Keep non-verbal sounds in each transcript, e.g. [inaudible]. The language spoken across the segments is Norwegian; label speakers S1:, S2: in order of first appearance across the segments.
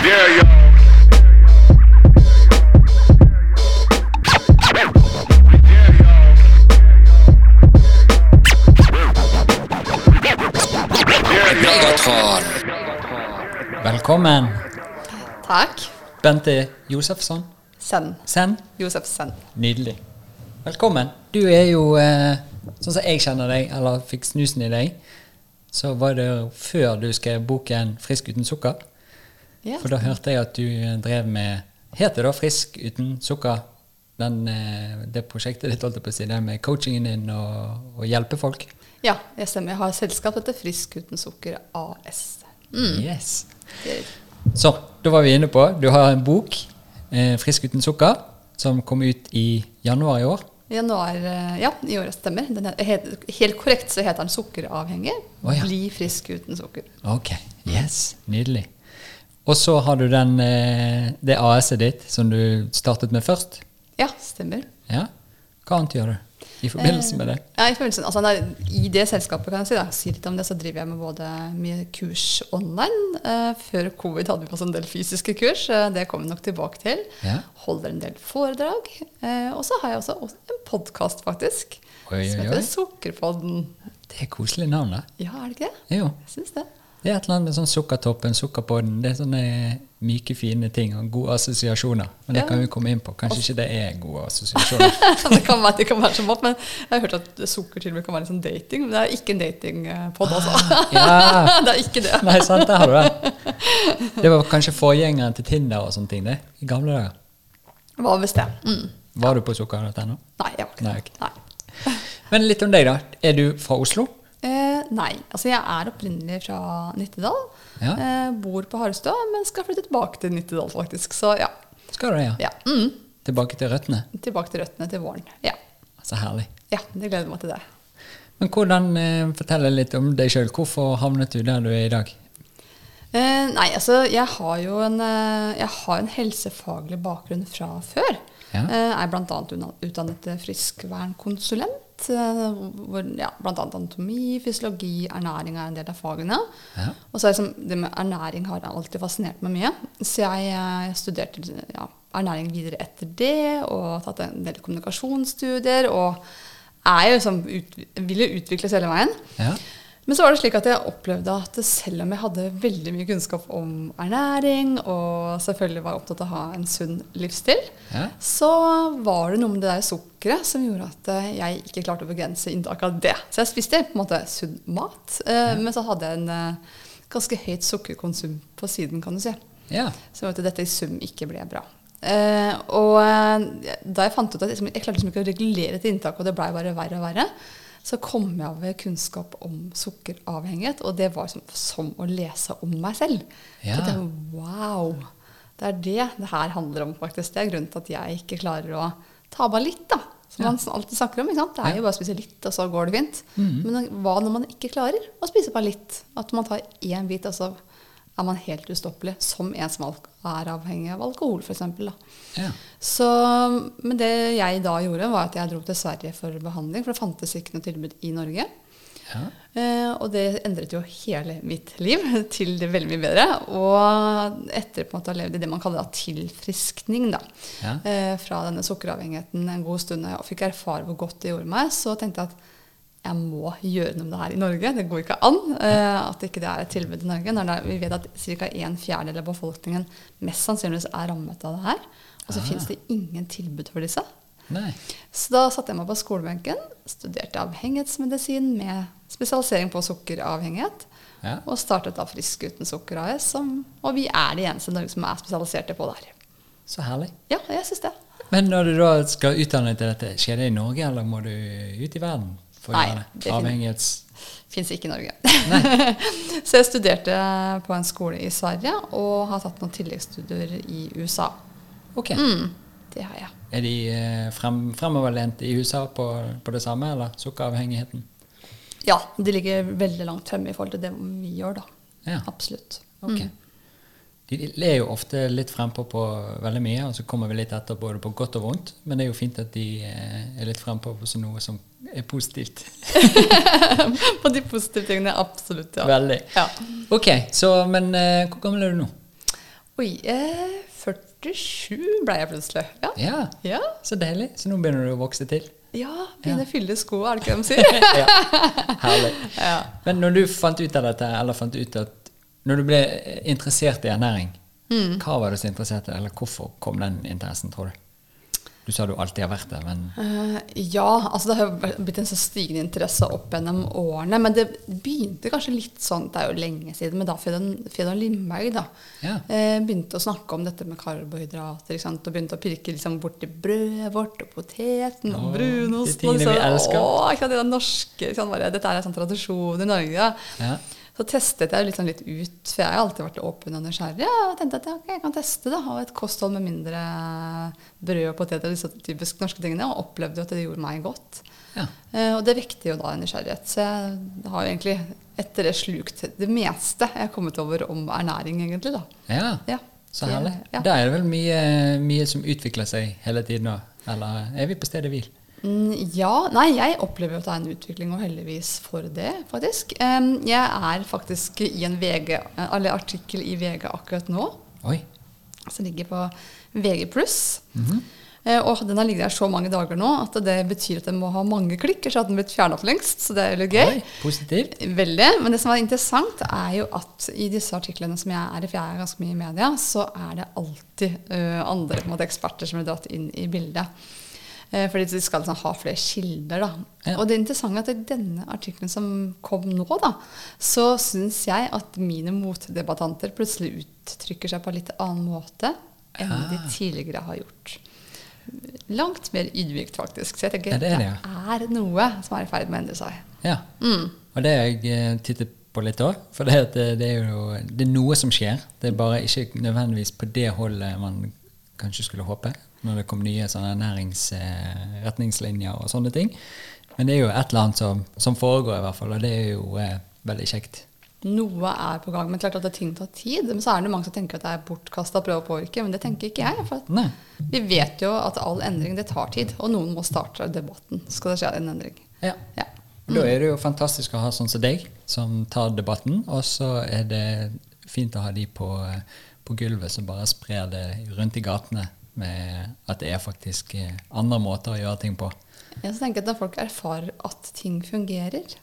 S1: Velkommen,
S2: Takk.
S1: Bente Josefsson.
S2: Send.
S1: Sen.
S2: Josef Send.
S1: Nydelig. Velkommen. Du er jo, eh, sånn som jeg kjenner deg, eller fikk snusen i deg, så var det før du skrev boken 'Frisk uten sukker'.
S2: Ja.
S1: For da hørte jeg at du drev med Heter det da 'Frisk uten sukker'? Den, eh, det prosjektet ditt, holdt på å si, det med coachingen din og, og hjelpe folk?
S2: ja, jeg stemmer. Jeg har selskap etter Frisk uten sukker AS. Mm.
S1: Yes. Så, da var vi inne på Du har en bok, eh, 'Frisk uten sukker', som kom ut i januar i år.
S2: Januar, eh, ja, i året stemmer. Den er, helt, helt korrekt så heter den 'Sukkeravhengig'.
S1: Oh, ja.
S2: Bli frisk uten sukker.
S1: Ok, yes, nydelig. Og så har du den, eh, det AS-et ditt som du startet med først.
S2: Ja, stemmer.
S1: Ja. Hva annet gjør du i forbindelse med det?
S2: Ja, i, forbindelse, altså, nei, I det selskapet kan jeg si, da, si litt om det, så driver jeg med både mye kurs online. Eh, før covid hadde vi også en del fysiske kurs. Eh, det kommer vi nok tilbake til.
S1: Ja.
S2: Holder en del foredrag. Eh, og så har jeg også, en podkast, faktisk.
S1: Oi,
S2: som
S1: oi,
S2: heter. Sukkerpodden.
S1: Det er koselig navn, da.
S2: Ja, er det ikke det?
S1: Jo.
S2: Jeg syns det.
S1: Det er et eller annet med sånn sukkertoppen, sukkerpodden. Det er sånne myke, fine ting og gode assosiasjoner. Men det
S2: Ja.
S1: kan vi komme inn på. Kanskje ikke det er gode assosiasjoner. [laughs]
S2: det kan være, det kan være som mått, men jeg har hørt at sukker til og med kan være litt sånn dating. Men det er ikke en datingpod, altså. [laughs]
S1: ja.
S2: det er ikke det.
S1: Nei, sant, der har du det. Det var kanskje forgjengeren til Tinder og sånne ting, det. I gamle dager.
S2: Hva hvis det? Mm.
S1: Var du på sukker.no?
S2: Nei, jeg var ikke det. Nei.
S1: Men litt om deg, da. Er du fra Oslo?
S2: Eh, nei. Altså, jeg er opprinnelig fra Nittedal.
S1: Ja.
S2: Eh, bor på Harstad, men skal flytte tilbake til Nittedal, faktisk. Så ja.
S1: Skal du ja?
S2: ja. Mm.
S1: Tilbake til røttene?
S2: Tilbake til røttene til våren. Ja.
S1: Så herlig.
S2: ja, det gleder meg til det.
S1: Men hvordan, eh, fortell litt om deg sjøl. Hvorfor havnet du der du er i dag?
S2: Eh, nei, altså jeg har jo en, eh, jeg har en helsefaglig bakgrunn fra før.
S1: Ja.
S2: Eh, er bl.a. utdannet friskvernkonsulent. Eh, hvor ja, bl.a. anatomi, fysiologi, ernæring er en del av fagene.
S1: Ja.
S2: Og så liksom, det med ernæring har alltid fascinert meg mye. Så jeg, jeg studerte ja, ernæring videre etter det, og tatt en del kommunikasjonsstudier. Og er jo liksom ut, vil jo utvikles hele veien.
S1: Ja.
S2: Men så var det slik at jeg opplevde at selv om jeg hadde veldig mye kunnskap om ernæring, og selvfølgelig var opptatt av å ha en sunn livsstil,
S1: Ja.
S2: så var det noe med det der sukkeret som gjorde at eh, jeg ikke klarte å begrense inntaket av det. Så jeg spiste på en måte sunn mat, eh, men så hadde jeg en eh, ganske høyt sukkerkonsum på siden, kan du si.
S1: ja.
S2: Så at dette i sum ikke ble bra. Eh, og eh, da jeg fant ut at jeg, liksom, jeg klarte liksom ikke å regulere et inntak, og det blei bare verre og verre, så kom jeg over kunnskap om sukkeravhengighet, og det var som, som å lese om meg selv.
S1: Ja.
S2: Så det, wow! Det er det det her handler om, faktisk. Det er grunnen til at jeg ikke klarer å ta av meg litt, da. Som
S1: Ja.
S2: man alltid snakker om. Det er jo bare å spise litt, og så går det fint.
S1: Mhm.
S2: Men hva når man ikke klarer å spise bare litt? At man tar én bit, og så er man helt ustoppelig. Som en som er avhengig av alkohol, f.eks.
S1: ja.
S2: Så, men det jeg da gjorde, var at jeg dro til Sverige for behandling. For det fantes ikke noe tilbud i Norge.
S1: ja.
S2: Eh, og det endret jo hele mitt liv [laughs] til det veldig mye bedre. Og etter på en måte å ha levd i det man kaller da tilfriskning, da,
S1: Ja.
S2: eh, fra denne sukkeravhengigheten en god stund, og fikk erfare hvor godt det gjorde meg, så tenkte jeg at jeg må gjøre noe med det her i Norge. Det går ikke an uh, at ikke det er et tilbud i Norge. Når er, vi vet at ca. en fjerdedel av befolkningen mest sannsynligvis er rammet av det her. Og så
S1: Ah.
S2: finnes det ingen tilbud for disse.
S1: Nei.
S2: Så da satte jeg meg på skolebenken, studerte avhengighetsmedisin med spesialisering på sukkeravhengighet,
S1: Ja.
S2: og startet da Frisk uten sukker AS, som, og vi er de eneste i Norge som er spesialiserte på det her.
S1: Så herlig.
S2: Ja, jeg syns det.
S1: Men når du da skal utdanne deg til dette, skjer det i Norge, eller må du ut i verden for
S2: Nei, det?
S1: Avhengighets...
S2: Fins ikke i Norge. [laughs] så jeg studerte på en skole i Sverige og har tatt noen tilleggsstudier i USA.
S1: Ok.
S2: Mm, det har jeg.
S1: Er de eh, frem, fremoverlent i USA på, på det samme, eller sukkeravhengigheten?
S2: Ja, de ligger veldig langt fremme i forhold til det vi gjør, da.
S1: Ja.
S2: Absolutt.
S1: Ok.
S2: Mm.
S1: De er jo ofte litt frempå på veldig mye, og så kommer vi litt etter både på godt og vondt. Men det er jo fint at de eh, er litt frempå på noe som er positivt. [laughs]
S2: på de positive tingene, absolutt. ja.
S1: Veldig.
S2: Ja.
S1: Ok, så, men eh, hvor gammel er du nå?
S2: Oi, eh, 47 ble jeg plutselig. Ja.
S1: Ja,
S2: Ja,
S1: så deilig. Så nå begynner du å vokse til.
S2: ja begynner å fylle sko, er det ikke det de sier? [laughs]
S1: ja, herlig. [laughs]
S2: ja.
S1: Men når du fant ut av dette, eller fant ut at Når du ble interessert i ernæring, hva var du så interessert i, eller hvorfor kom den interessen, tror du? Du sa du alltid har vært der, men
S2: uh, ja, altså det har jo blitt en så stigende interesse opp gjennom årene. Men det begynte kanskje litt sånn, det er jo lenge siden, men da Fedon Lindberg da,
S1: Ja.
S2: uh, begynte å snakke om dette med karbohydrater. Ikke sant? Og begynte å pirke liksom borti brødet vårt og poteten og brunost.
S1: de tingene
S2: og
S1: vi elsker.
S2: Å, ikke sant? Det norske, ikke sant? Bare, dette er en sånn tradisjon i Norge.
S1: Ja.
S2: Så testet jeg sånn litt ut, for jeg har alltid vært åpen og nysgjerrig. Ja, og tenkte at ja, okay, jeg kan teste det, ha et kosthold med mindre brød og poteter, disse typisk norske tingene, og opplevde at det gjorde meg godt.
S1: Ja.
S2: Uh, og det vekte jo da nysgjerrighet. Så jeg har jo egentlig etter det slukt det meste jeg har kommet over om ernæring, egentlig. da.
S1: ja.
S2: Ja.
S1: Så herlig.
S2: Ja.
S1: Da er det vel mye, mye som utvikler seg hele tiden nå? Eller er vi på stedet hvil?
S2: Mm, Ja, nei, jeg opplever at det er en utvikling, og heldigvis for det, faktisk. Jeg er faktisk i en VG, eller artikkel i VG akkurat nå,
S1: Oi.
S2: som ligger på VG+. Eh, Og den har ligget der så mange dager nå at det betyr at den må ha mange klikker, så at den blitt fjerna for lengst. Så det er litt gøy.
S1: Oi. Positivt.
S2: Veldig. Men det som er interessant, er jo at i disse artiklene som jeg er i, for jeg er ganske mye i media, så er det alltid uh, andre måte, eksperter som er dratt inn i bildet. Eh, fordi de skal liksom ha flere kilder. Da.
S1: Ja.
S2: Og det interessante interessant at i denne artikkelen som kom nå, da, så syns jeg at mine motdebattanter plutselig uttrykker seg på en litt annen måte enn de
S1: Ah.
S2: tidligere har gjort. Langt mer ydmykt, faktisk. Så jeg tenker
S1: Ja, det er det,
S2: det er noe som er i ferd med å endre seg.
S1: Ja.
S2: Mm.
S1: Og det har jeg eh, tittet på litt òg. For det, det, det er jo det er noe som skjer. Det er bare ikke nødvendigvis på det holdet man kanskje skulle håpe. Når det kom nye sånne næringsretningslinjer og sånne ting. Men det er jo et eller annet som, som foregår, i hvert fall. Og det er jo eh, veldig kjekt.
S2: Noe er på gang, men klart at det ting tar tid. Men så er det mange som tenker at det er bortkasta å prøve å påvirke, men det tenker ikke jeg. For vi vet jo at all endring det tar tid, og noen må starte debatten. Skal det skje en endring?
S1: Ja.
S2: Ja.
S1: Mm. Da er det jo fantastisk å ha sånn som deg, som tar debatten. Og så er det fint å ha de på, eh, på gulvet så bare sprer det rundt i gatene med at det er faktisk eh, andre måter å gjøre ting på.
S2: Jeg tenker at Når folk erfarer at ting fungerer,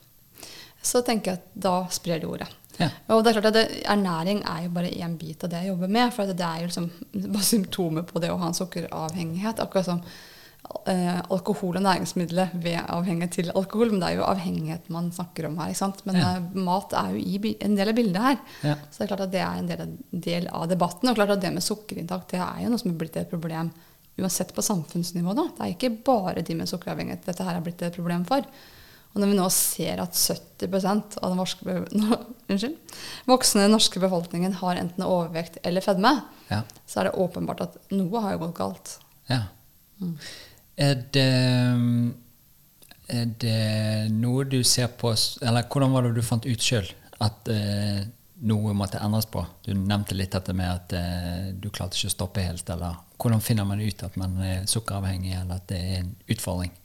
S2: så tenker jeg at da sprer de ordet.
S1: Ja.
S2: Og det er klart at det, Ernæring er jo bare én bit av det jeg jobber med. For det er jo liksom [laughs] bare symptomer på det å ha en sukkeravhengighet. Akkurat som eh, alkohol og næringsmidler ved avhengighet til alkohol. Men det er jo avhengighet man snakker om her. ikke sant? Men
S1: Ja.
S2: eh, mat er jo i, en del av bildet her.
S1: Ja.
S2: Så det er klart at det er en del del av debatten. Og klart at det med sukkerinntak det er jo noe som er blitt et problem uansett på samfunnsnivå. da. Det er ikke bare de med sukkeravhengighet dette her er blitt et problem for. Og når vi nå ser at 70% av den norske, be- [laughs] unnskyld, voksne norske befolkningen har enten overvekt eller fedme,
S1: Ja.
S2: så er det åpenbart at noe har gått galt.
S1: ja. Er det er det noe du ser på Eller hvordan var det du fant ut sjøl at eh, noe måtte endres på? Du nevnte litt dette med at eh, du klarte ikke å stoppe helt. Eller hvordan finner man ut at man er sukkeravhengig, eller at det er en utfordring?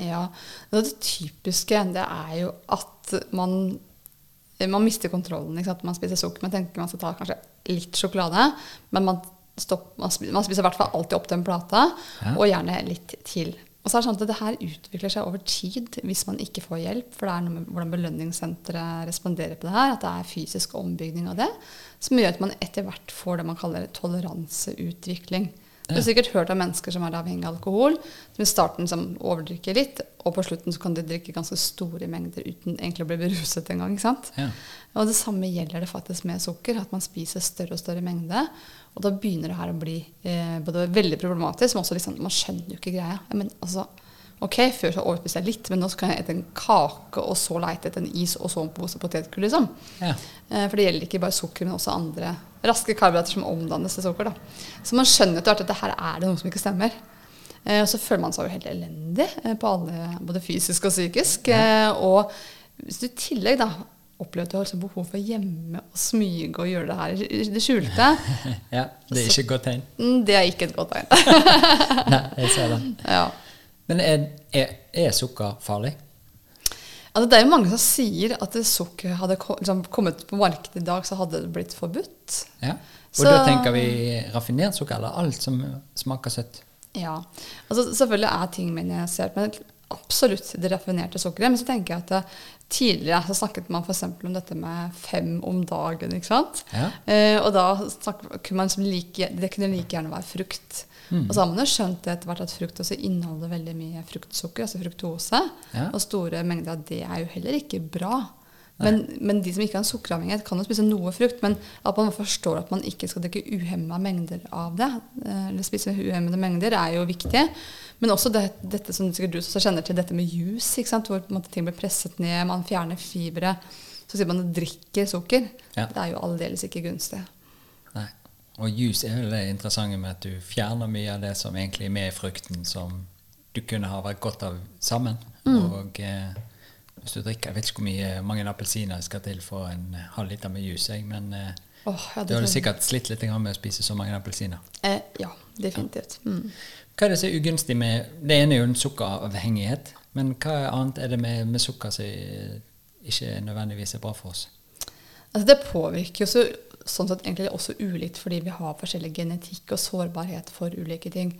S2: Ja, Det typiske det er jo at man, man mister kontrollen. Man spiser sukker. Man tenker man skal ta kanskje litt sjokolade, men man, stopp, man, spiser, i hvert fall alltid opp den plata,
S1: Ja.
S2: og gjerne litt til. Og så er det sånn at det her utvikler seg over tid hvis man ikke får hjelp. For det er noe med hvordan belønningssenteret responderer på det her. At det er fysisk ombygning av det. Som gjør at man etter hvert får det man kaller toleranseutvikling. Du har sikkert hørt om mennesker som er avhengig av alkohol, som i starten som overdrikker litt, og på slutten så kan de drikke ganske store mengder uten egentlig å bli beruset engang.
S1: Ja.
S2: Og det samme gjelder det faktisk med sukker, at man spiser større og større mengde. Og da begynner det her å bli eh, både veldig problematisk, men også liksom, man skjønner jo ikke greia. Men altså, ok, Før så overspiste jeg litt, men nå skal jeg spise en kake, og så leite etter en is, og så en pose potetgull, liksom.
S1: Ja.
S2: Eh, For det gjelder ikke bare sukker, men også andre raske karbohydrater som omdannes til sukker. Da. Så man skjønner etter hvert at det her er det noe som ikke stemmer. Eh, Og så føler man seg jo helt elendig eh, på alle, både fysisk og psykisk. Ja. Og hvis du i tillegg da opplever at du har liksom behov for å hjemme og smyge og gjøre det her i det skjulte, [laughs]
S1: ja. Det er ikke et godt tegn.
S2: mm, det er ikke et godt tegn. [laughs]
S1: Nei, jeg ser det.
S2: ja.
S1: Men er, er, er sukker farlig?
S2: Altså, det er jo mange som sier at det sukker hadde liksom, kommet på markedet i dag, så hadde det blitt forbudt.
S1: Ja. Og
S2: Så-
S1: da tenker vi raffinert sukker, eller alt som smaker søtt.
S2: Ja. Altså, selvfølgelig er ting minimalisert, men absolutt det raffinerte sukkeret. Men så tenker jeg at det, tidligere så snakket man f.eks. om dette med fem om dagen. ikke sant?
S1: Ja.
S2: Eh, og da kunne man som like, det kunne like gjerne være frukt.
S1: Mm.
S2: Og så har man jo skjønt etter hvert at frukt også inneholder veldig mye fruktsukker, altså fruktose.
S1: Ja.
S2: Og store mengder av det er jo heller ikke bra. Men, men de som ikke har en sukkeravhengighet, kan jo spise noe frukt. Men at man forstår at man ikke skal drikke uhemma mengder av det, eh, eller spise uhemmede mengder, er jo viktig. Men også det, dette som du også kjenner til, dette med juice, hvor måte, ting blir presset ned, man fjerner fibre. Så sier man at man drikker sukker.
S1: Ja.
S2: Det er jo aldeles ikke gunstig.
S1: Nei. Og juice er jo det interessante med at du fjerner mye av det som egentlig er med i frukten, som du kunne ha vært godt av sammen. Og eh, hvis du drikker Jeg vet ikke hvor mye mange appelsiner skal til for en halv liter med juice, jeg, men
S2: oh, ja,
S1: du
S2: jeg.
S1: sikkert slitt litt med å spise så mange appelsiner.
S2: Eh, ja, definitivt. Mm.
S1: Hva er det som er ugunstig med Det ene er jo en sukkeravhengighet, men hva annet er det med, med sukker som ikke nødvendigvis er bra for oss?
S2: Altså, det påvirker jo så, sånn sett egentlig også ulikt fordi vi har forskjellig genetikk og sårbarhet for ulike ting.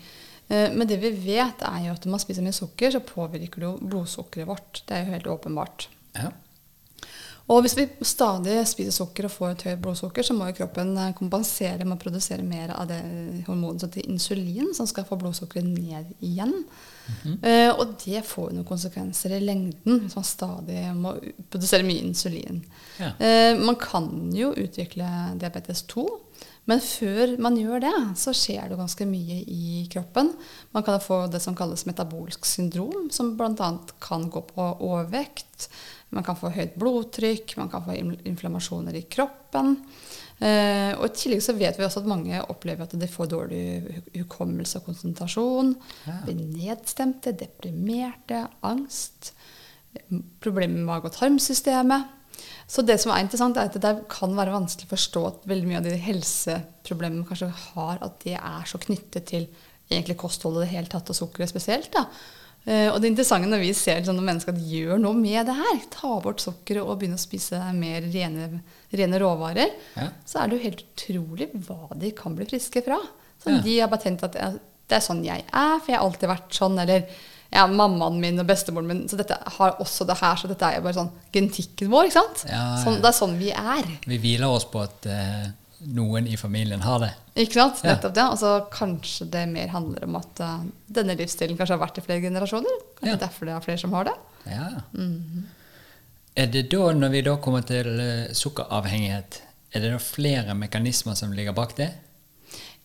S2: Eh, Men det vi vet, er jo at når man spiser mye sukker, så påvirker det jo blodsukkeret vårt. Det er jo helt åpenbart.
S1: Ja.
S2: Og hvis vi stadig spiser sukker og får et høyt blodsukker, så må jo kroppen eh, kompensere med å produsere mer av det hormonet som heter insulin, som skal få blodsukkeret ned igjen. Eh, og det får jo noen konsekvenser i lengden hvis man stadig må produsere mye insulin.
S1: Ja.
S2: Eh, man kan jo utvikle diabetes 2. Men før man gjør det, så skjer det ganske mye i kroppen. Man kan få det som kalles metabolsk syndrom, som bl.a. kan gå på overvekt. Man kan få høyt blodtrykk, man kan få inflammasjoner i kroppen. Eh, og I tillegg så vet vi også at mange opplever at de får dårlig hu- hukommelse og konsentrasjon.
S1: Ja.
S2: Blir nedstemte, deprimerte, angst. Problemer med mage- og tarmsystemet. Så det som er interessant, er at det kan være vanskelig å forstå at veldig mye av de helseproblemene kanskje har, at det er så knyttet til egentlig kostholdet i det hele tatt, og sukkeret spesielt. Da. Eh, og det interessante når vi ser sånne mennesker at gjør noe med det her, ta bort sukkeret og begynne å spise mer rene, rene råvarer,
S1: Ja.
S2: så er det jo helt utrolig hva de kan bli friske fra. Sånn,
S1: Ja.
S2: De har bare tenkt at det er sånn jeg er, for jeg har alltid vært sånn. Eller ja, mammaen min og bestemoren min Så dette har også det her, så dette er jo bare sånn genetikken vår. ikke sant?
S1: Ja, ja.
S2: Sånn, det er sånn vi er.
S1: Vi hviler oss på at eh, noen i familien har det.
S2: Ikke sant? Nettopp det. Og så kanskje det mer handler om at uh, denne livsstilen kanskje har vært i flere generasjoner. Kanskje
S1: Ja.
S2: derfor det er flere som har det.
S1: Ja.
S2: Mhm.
S1: Er det da, når vi da kommer til uh, sukkeravhengighet, er det da flere mekanismer som ligger bak det?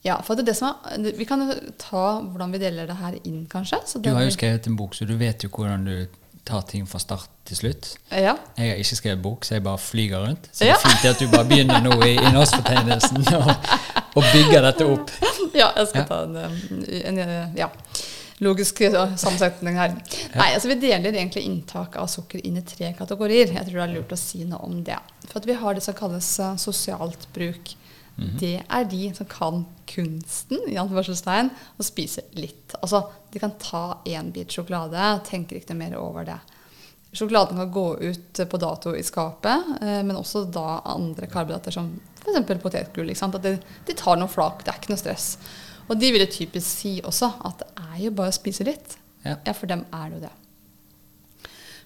S2: Ja, for det er det som er, Vi kan jo ta hvordan vi deler det her inn, kanskje. Så
S1: Du har jo skrevet en bok, så du vet jo hvordan du tar ting fra start til slutt.
S2: Ja.
S1: Jeg har ikke skrevet bok, så jeg bare flyger rundt. Så det er fint at du bare begynner nå i innholdsfortegnelsen [laughs] og, og bygger dette opp.
S2: ja, jeg skal
S1: Ja.
S2: ta en, eh, en ja, logisk eh, sammensetning her. Nei, altså Vi deler egentlig inntak av sukker inn i tre kategorier. Jeg tror det er lurt å si noe om det. For vi har det som kalles eh, sosialt bruk. Det er de som kan kunsten i anførselstegn, å spise litt. Altså, De kan ta én bit sjokolade tenker ikke noe mer over det. Sjokoladen kan gå ut på dato i skapet, eh, men også da andre karbohydrater som f.eks. potetgull. At de, de tar noen flak, det er ikke noe stress. Og de vil jo typisk si også at det er jo bare å spise litt.
S1: Ja.
S2: Ja, for dem er det jo det.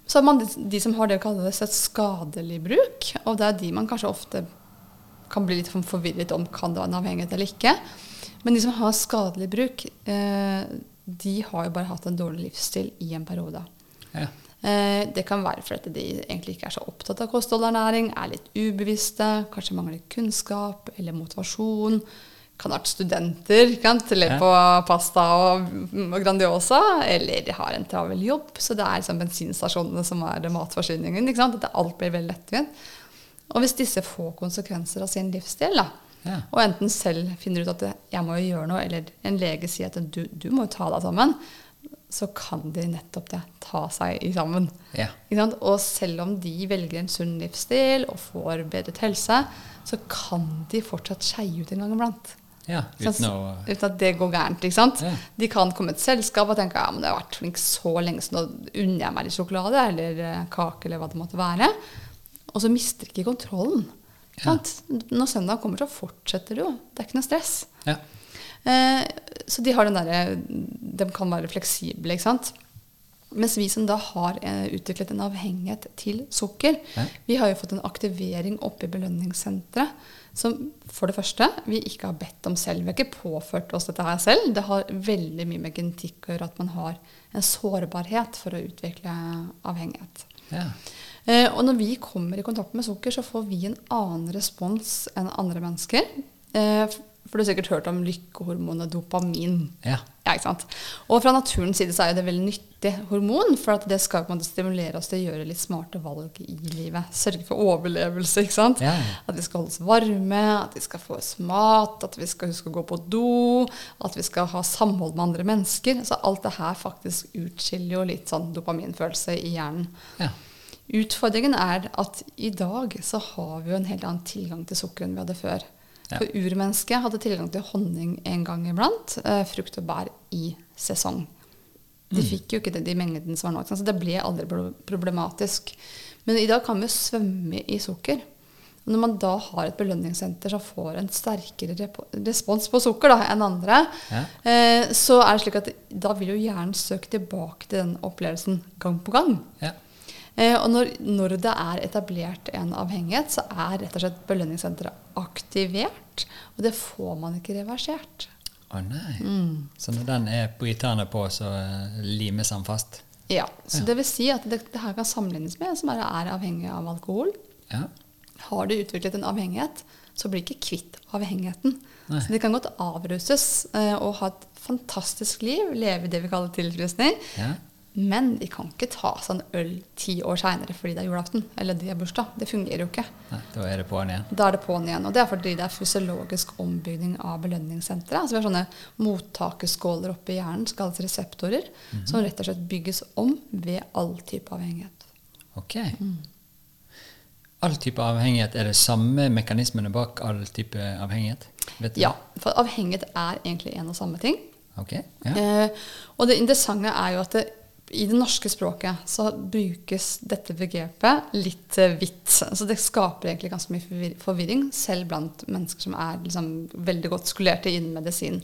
S2: Så har man de, de som har det å kalles et skadelig bruk, og det er de man kanskje ofte kan bli litt sånn forvirret om kan det være en avhengighet eller ikke. Men de som har skadelig bruk, eh, de har jo bare hatt en dårlig livsstil i en periode.
S1: Ja.
S2: Eh, det kan være fordi de egentlig ikke er så opptatt av kosthold og ernæring, er litt ubevisste, kanskje mangler kunnskap eller motivasjon. Kan ha vært studenter, kan
S1: Ja.
S2: på pasta og, og Grandiosa, eller de har en travel jobb. Så det er liksom bensinstasjonene som er matforsyningen. ikke sant? At alt blir veldig lettvint. Og hvis disse får konsekvenser av sin livsstil, da,
S1: Ja.
S2: og enten selv finner ut at jeg må jo gjøre noe, eller en lege sier at du, du må jo ta deg sammen, så kan de nettopp det, ta seg i sammen.
S1: Ja.
S2: Ikke sant? Og selv om de velger en sunn livsstil og får bedret helse, så kan de fortsatt skeie ut en gang iblant.
S1: Ja,
S2: Sånn,
S1: uten å
S2: uten at det går gærent. ikke sant?
S1: Ja.
S2: De kan komme et selskap og tenke ja, men jeg har vært flink så lenge, så nå unner jeg meg litt sjokolade eller eh, kake eller hva det måtte være. Og så mister ikke kontrollen.
S1: Ja.
S2: Når søndag kommer, så fortsetter du jo. Det er ikke noe stress.
S1: Ja.
S2: Eh, så de har den derre De kan være fleksible, ikke sant. Mens vi som da har eh, utviklet en avhengighet til sukker,
S1: Ja.
S2: vi har jo fått en aktivering oppe i belønningssenteret som for det første vi ikke har bedt om selv. Vi har ikke påført oss dette her selv. Det har veldig mye med genetikk å gjøre at man har en sårbarhet for å utvikle avhengighet.
S1: ja.
S2: Eh, og når vi kommer i kontakt med sukker, så får vi en annen respons enn andre mennesker. Eh, for du har sikkert hørt om lykkehormonet dopamin.
S1: Ja.
S2: Ja, ikke sant? Og fra naturens side så er det veldig nyttig hormon, for at det skal på en måte stimulere oss til å gjøre litt smarte valg i livet. Sørge for overlevelse, ikke sant?
S1: Ja.
S2: At vi skal holdes varme, at vi skal få oss mat, at vi skal huske å gå på do, at vi skal ha samhold med andre mennesker. Så alt det her faktisk utskiller jo litt sånn dopaminfølelse i hjernen.
S1: ja.
S2: Utfordringen er at i dag så har vi jo en helt annen tilgang til sukker enn vi hadde før.
S1: Ja.
S2: For urmennesket hadde tilgang til honning en gang iblant, eh, frukt og bær i sesong. De fikk jo ikke det, de mengdene som var nå, så det ble aldri problematisk. Men i dag kan vi svømme i sukker. Og når man da har et belønningssenter som får en sterkere respons på sukker da, enn andre,
S1: Ja.
S2: eh, så er det slik at da vil jo hjernen søke tilbake til den opplevelsen gang på gang.
S1: ja.
S2: Eh, og når, når det er etablert en avhengighet, så er rett og slett belønningssenteret aktivert. Og det får man ikke reversert.
S1: Å nei.
S2: Mm.
S1: Så når den er på på, så eh, limes den fast?
S2: Ja, Så
S1: Ja.
S2: det vil si at det, det her kan sammenlignes med en som bare er avhengig av alkohol.
S1: Ja.
S2: Har du utviklet en avhengighet, så blir ikke kvitt avhengigheten.
S1: Nei.
S2: Så de kan godt avruses eh, og ha et fantastisk liv, leve i det vi kaller tilfriskning.
S1: ja.
S2: Men de kan ikke ta seg en øl ti år seinere fordi det er julaften eller det er bursdag. Det fungerer jo ikke.
S1: Nei, da er det på'n igjen.
S2: Da er det på'n igjen. Og det er fordi det er fysiologisk ombygning av belønningssenteret. Altså vi har sånne mottakerskåler oppe i hjernen som kalles reseptorer, som rett og slett bygges om ved all type avhengighet.
S1: Ok. All type avhengighet, er det samme mekanismene bak all type avhengighet? Vet du?
S2: Ja, for avhengighet er egentlig en og samme ting.
S1: Ok. Ja.
S2: Eh, og det interessante er jo at det, i det norske språket så brukes dette begrepet litt eh, vidt. Så det skaper egentlig ganske mye forvirring, selv blant mennesker som er liksom, veldig godt skolerte innen medisin,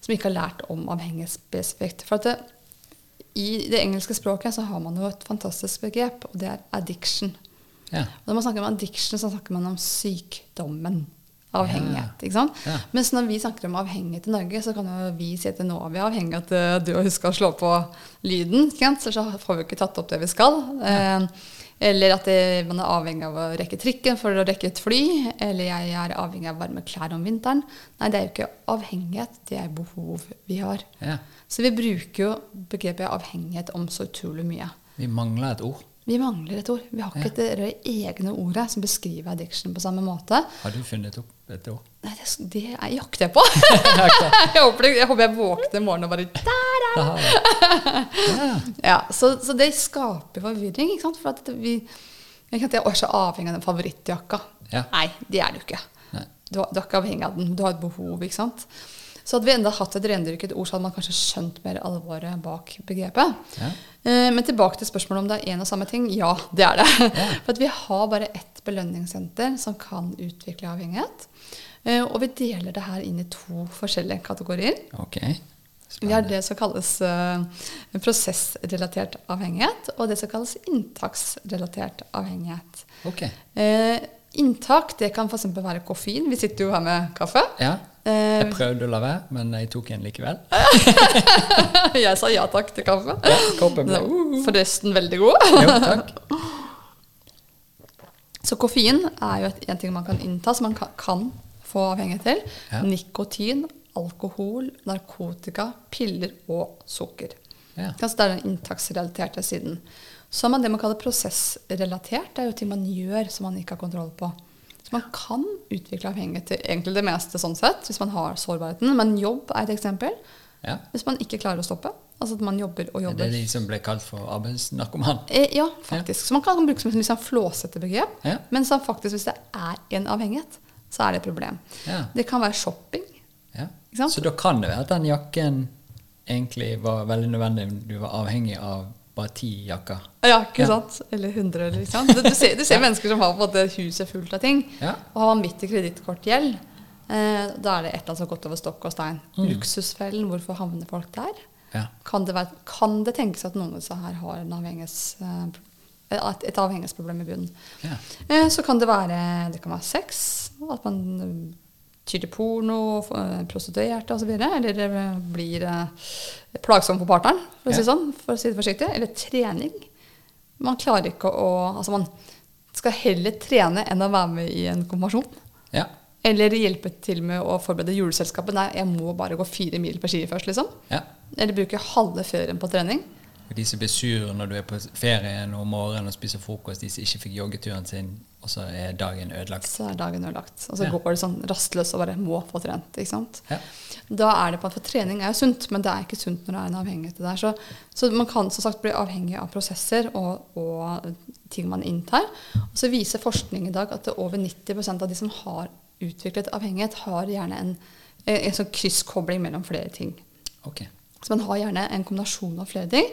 S2: som ikke har lært om avhengighet spesifikt. For at det, i det engelske språket så har man jo et fantastisk begrep, og det er addiction.
S1: ja.
S2: Og når man snakker om addiction, så snakker man om sykdommen avhengighet. ikke sant?
S1: Ja.
S2: Mens når vi snakker om avhengighet i Norge, så kan jo vi si at nå er vi avhengig av at eh, du har huska å slå på lyden. ikke sant? Så så får vi ikke tatt opp det vi skal. Ja. eller at det, man er avhengig av å rekke trikken for å rekke et fly. Eller jeg er avhengig av varme klær om vinteren. Nei, det er jo ikke avhengighet, det er behov vi har.
S1: ja.
S2: Så vi bruker jo begrepet avhengighet om så utrolig mye.
S1: Vi mangler et ord.
S2: Vi mangler et ord. Vi har ikke ja. det egne ordet som beskriver addiction på samme måte.
S1: Har du funnet opp ord?
S2: Nei, det, det er, jakter jeg på. [laughs] [laughs] jeg, håper, jeg håper jeg våkner i morgen og bare der,
S1: er det! [laughs] Ja.
S2: så, så det skaper forvirring. ikke sant? For at vi, jeg, kan, jeg er så avhengig av den favorittjakka.
S1: Ja.
S2: Nei, det er du ikke. Du, du er ikke avhengig av den. Du har et behov. ikke sant? Så hadde vi enda hatt et rendyrket ord, så hadde man kanskje skjønt mer alvoret bak begrepet.
S1: Ja.
S2: Eh, Men tilbake til spørsmålet om det er én og samme ting. Ja, det er det.
S1: Ja.
S2: For vi har bare ett belønningssenter som kan utvikle avhengighet. Eh, Og vi deler det her inn i to forskjellige kategorier.
S1: Ok.
S2: Vi har det som kalles eh, prosessrelatert avhengighet, og det som kalles inntaksrelatert avhengighet.
S1: Ok.
S2: Eh, inntak det kan f.eks. være koffein. Vi sitter jo her med kaffe.
S1: Ja.
S2: Eh,
S1: Jeg prøvde å la være, men jeg tok en likevel. [laughs]
S2: jeg sa ja takk til kaffe.
S1: Ja, koppen ble
S2: Forresten veldig god.
S1: Jo, takk.
S2: Så koffein er jo en ting man kan innta, som man kan få avhengighet til.
S1: Ja.
S2: Nikotin, alkohol, narkotika, piller og sukker.
S1: Ja.
S2: Altså det er den inntaksrelaterte siden. Så har man det man kaller prosessrelatert. Det er jo ting man gjør som man ikke har kontroll på. Så man kan utvikle avhengighet til egentlig det meste sånn sett, hvis man har sårbarheten. Men jobb er et eksempel.
S1: Ja.
S2: Hvis man ikke klarer å stoppe. Altså at man jobber og
S1: Er
S2: jobber.
S1: det de som ble kalt for arbeidsnarkoman?
S2: Eh, Ja, faktisk. Så man kan bruke som et liksom flåsete begrep.
S1: Ja.
S2: Men faktisk, hvis det er en avhengighet, så er det et problem.
S1: Ja.
S2: Det kan være shopping. Sant?
S1: Så da kan det være at den jakken egentlig var veldig nødvendig. Du var avhengig av bare ti jakker.
S2: Ja, ikke
S1: Ja.
S2: sant? Eller 100, eller ikke sant? Du, du ser, du ser [laughs] mennesker som har på en måte huset fullt av ting,
S1: Ja.
S2: og har vanvittig kredittkortgjeld. Eh, da er det et eller annet som har gått over stokk og stein.
S1: Mm.
S2: Luksusfellen, hvorfor havner folk der?
S1: Ja.
S2: Kan det, være, kan det tenkes at noen av disse her har en avhengighetsproblem? eh, et, et avhengighetsproblem i bunnen?
S1: Ja.
S2: Eh, så kan det være det kan være sex, at man eh, tyr til porno, eh, prostituerte osv. Eller blir eh, plagsom for partneren, for å si sånn, for å si det forsiktig. Eller trening. Man klarer ikke å Altså, man skal heller trene enn å være med i en konfirmasjon.
S1: Ja.
S2: Eller hjelpe til med å forberede juleselskapet. Nei, jeg må bare gå fire mil på ski først, liksom.
S1: ja.
S2: Eller bruke halve ferien på trening.
S1: De som blir sur når du er på ferien om morgenen og spiser frokost, de som ikke fikk joggeturen sin, og så er dagen ødelagt.
S2: Så er dagen ødelagt. Og så
S1: Ja.
S2: går det sånn rastløs og bare må få trent. ikke sant?
S1: Ja.
S2: Da er det på at For trening er jo sunt, men det er ikke sunt når det er en avhengighet der. Så, så man kan som sagt bli avhengig av prosesser og, og ting man inntar. Og så viser forskning i dag at er over 90% av de som har utviklet avhengighet, har gjerne en, en, en sånn krysskobling mellom flere ting.
S1: Ok.
S2: Så man har gjerne en kombinasjon av flere ting.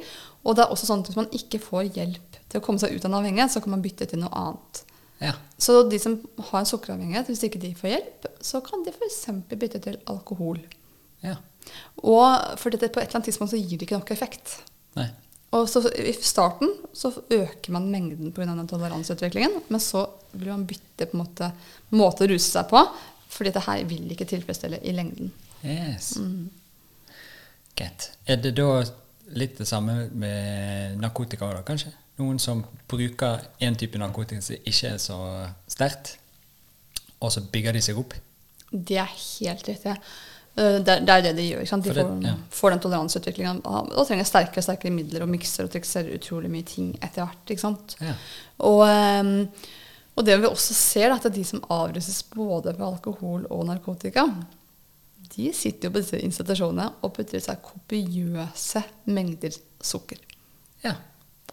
S2: Og det er også sånn at hvis man ikke får hjelp til å komme seg ut av en avhengighet, så kan man bytte til noe annet.
S1: Ja.
S2: Så de som har en sukkeravhengighet, hvis ikke de får hjelp, så kan de f.eks. bytte til alkohol.
S1: Ja.
S2: Og for dette, på et eller annet tidspunkt så gir det ikke nok effekt.
S1: Nei.
S2: Og så I starten så øker man mengden pga. toleranseutviklingen, men så vil man bytte på en måte, måte å ruse seg på, fordi dette her vil ikke tilfredsstille i lengden.
S1: Yes.
S2: Mm.
S1: Greit. Er det da litt det samme med narkotika, da, kanskje? Noen som bruker én type narkotika som ikke er så sterkt, og så bygger de seg opp?
S2: Det er helt riktig. Eh, Det er, det er det de gjør. De
S1: det-
S2: får,
S1: ja.
S2: får den toleranseutviklingen og trenger sterkere og sterkere midler og mikser og trikser utrolig mye ting etter hvert.
S1: Ja.
S2: Og, ehm, og det vi også ser, er at de som avruses både med alkohol og narkotika, de sitter jo på disse institusjonene og putter i seg kopiøse mengder sukker.
S1: ja.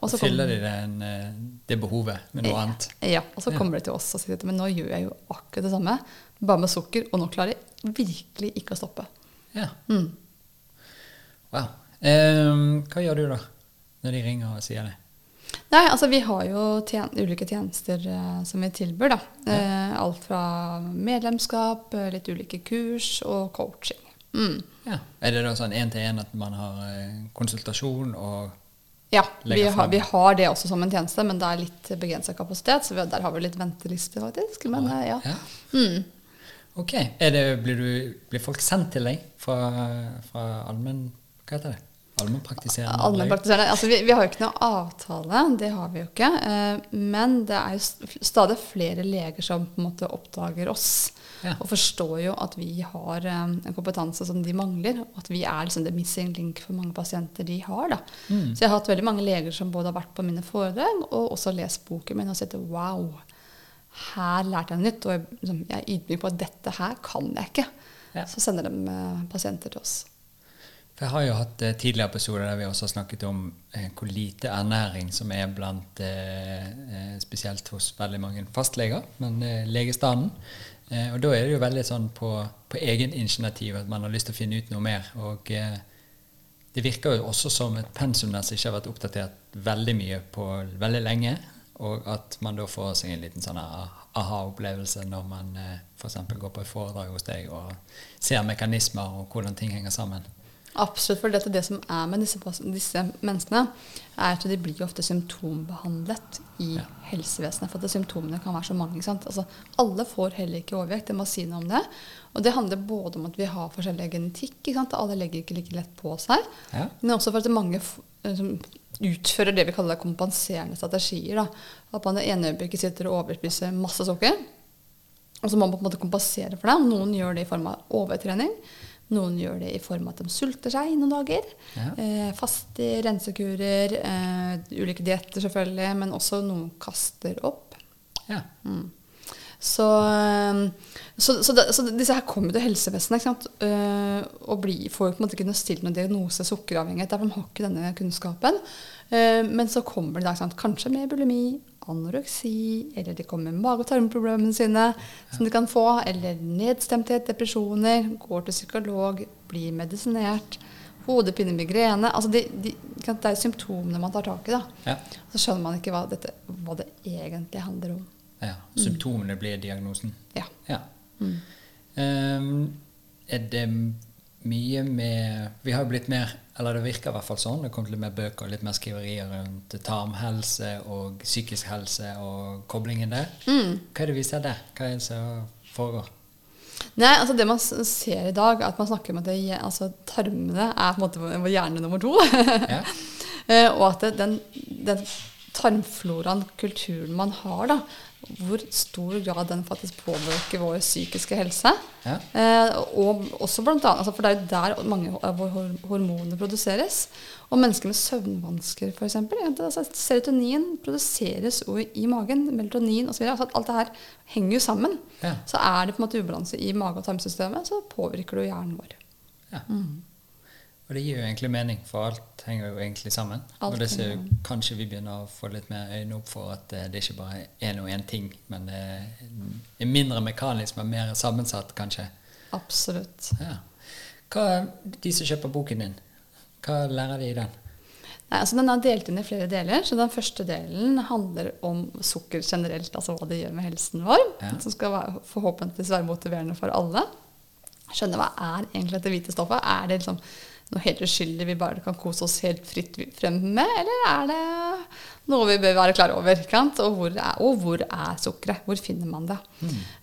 S2: Og så
S1: fyller de den, eh, det behovet med noe annet.
S2: Ja, og så
S1: Ja.
S2: kommer de til oss og sier at men nå gjør jeg jo akkurat det samme, bare med sukker, og nå klarer jeg virkelig ikke å stoppe.
S1: Ja.
S2: Mm.
S1: Wow. Um, hva gjør du da, når de ringer og sier det?
S2: Nei, altså vi har jo tjen ulike tjenester uh, som vi tilbyr. da. Eh, alt fra medlemskap, eh, litt ulike kurs og coaching. Mm.
S1: Ja. Er det da sånn én til én at man har konsultasjon og
S2: Ja, vi har, vi har det også som en tjeneste, men det er litt begrensa kapasitet. Så vi, der har vi litt venteliste, faktisk. Men ja.
S1: Ja.
S2: Mm.
S1: Ok. Er det, blir, du, blir folk sendt til deg fra, fra allmenn... Hva heter det? Allmennpraktiserende?
S2: Allmennpraktiserende. Altså, vi, vi har jo ikke noe avtale, det har vi jo ikke. Eh, men det er jo stadig flere leger som på en måte oppdager oss.
S1: Ja.
S2: Og forstår jo at vi har eh, en kompetanse som de mangler. Og at vi er liksom the missing link for mange pasienter de har.
S1: Mm.
S2: Så jeg har hatt veldig mange leger som både har vært på mine foredrag og også lest boken min og sett wow, her lærte jeg nytt. Og jeg, liksom, jeg er ydmyk på at dette her kan jeg ikke.
S1: Ja.
S2: Så sender de eh, pasienter til oss.
S1: For jeg har jo hatt eh, tidligere episoder der vi også har snakket om eh, hvor lite ernæring som er blant eh, eh, Spesielt hos veldig mange fastleger, men eh, legestanden. Eh, og da er det jo veldig sånn på, på egen initiativ at man har lyst til å finne ut noe mer. Og det virker jo også som et pensum som ikke har vært oppdatert veldig mye på veldig lenge. Og at man da får seg en liten sånn ah- aha-opplevelse når man eh, f.eks. går på et foredrag hos deg og ser mekanismer og hvordan ting henger sammen.
S2: Absolutt, for det, det som er med disse, disse menneskene, er at de blir ofte symptombehandlet i
S1: Ja.
S2: helsevesenet. For at symptomene kan være så mange. Altså, alle får heller ikke overvekt, jeg må si noe om det. Og det handler både om at vi har forskjellig genetikk. Alle legger ikke like lett på seg.
S1: Ja.
S2: Men også for at mange eh, som utfører det vi kaller kompenserende strategier. Da. At man det ene øyeblikket sitter og overspiser masse sukker. Og så må man på en måte kompensere for det. Noen gjør det i form av overtrening. Noen gjør det i form av at de sulter seg i noen dager.
S1: Ja.
S2: Eh, faste rensekurer, eh, ulike dietter selvfølgelig, men også noen kaster opp.
S1: Ja.
S2: Så, eh, så, så, det, så disse her kommer til helsevesenet? Eh, og blir, får jo på en måte ikke stilt noen diagnose sukkeravhengighet. De har ikke denne kunnskapen. Men så kommer de da, kanskje med bulimi, anoreksi, eller de kommer med mage- og tarmproblemene sine som de kan få, eller nedstemthet, depresjoner, går til psykolog, blir medisinert, hodepine, migrene altså de, de, Det er symptomene man tar tak i.
S1: Ja.
S2: Så skjønner man ikke hva, dette, hva det egentlig handler om.
S1: ja. Symptomene blir diagnosen.
S2: Ja.
S1: Ja. Ehm, er det mye med Vi har jo blitt mer Eller det virker i hvert fall sånn. Det kom litt mer bøker og litt mer skriverier rundt tarmhelse og psykisk helse og koblingen der. Hva er det vi ser der? Hva er det som foregår?
S2: Nei, altså Det man ser i dag, er at man snakker om at det, altså, tarmene er på en måte vår hjerne nummer to.
S1: Ja. [laughs]
S2: Eh, og at det, den, den tarmfloraen, kulturen man har, da, hvor stor grad den faktisk påvirker vår psykiske helse.
S1: Ja.
S2: Eh, og også blant annet, altså, For det er jo der mange av våre hormoner produseres. Og mennesker med søvnvansker, f.eks. Altså, serotonin produseres jo i magen. Melatonin osv. Altså, alt det her henger jo sammen.
S1: Ja.
S2: Så er det på en måte ubalanse i mage- og tarmsystemet, så påvirker det jo hjernen vår.
S1: Ja. Og det gir jo egentlig mening, for alt henger jo egentlig sammen.
S2: Alt
S1: og det ser jo kanskje vi begynner å få litt mer øyne opp for at eh, det ikke bare er noe én ting, men det er mindre mekanisk, men mer sammensatt, kanskje.
S2: Absolutt.
S1: Ja. Hva, de som kjøper boken din, hva lærer de i den?
S2: Nei, altså Den er delt inn i flere deler. så Den første delen handler om sukker generelt, altså hva det gjør med helsen vår.
S1: Ja.
S2: Som skal være, forhåpentligvis være motiverende for alle. Skjønne hva er egentlig dette hvite stoffet. Er det liksom noe helt uskyldig vi bare kan kose oss helt fritt frem med, eller er det noe vi bør være klar over? Og, hvor er, og hvor er sukkeret? Hvor finner man det?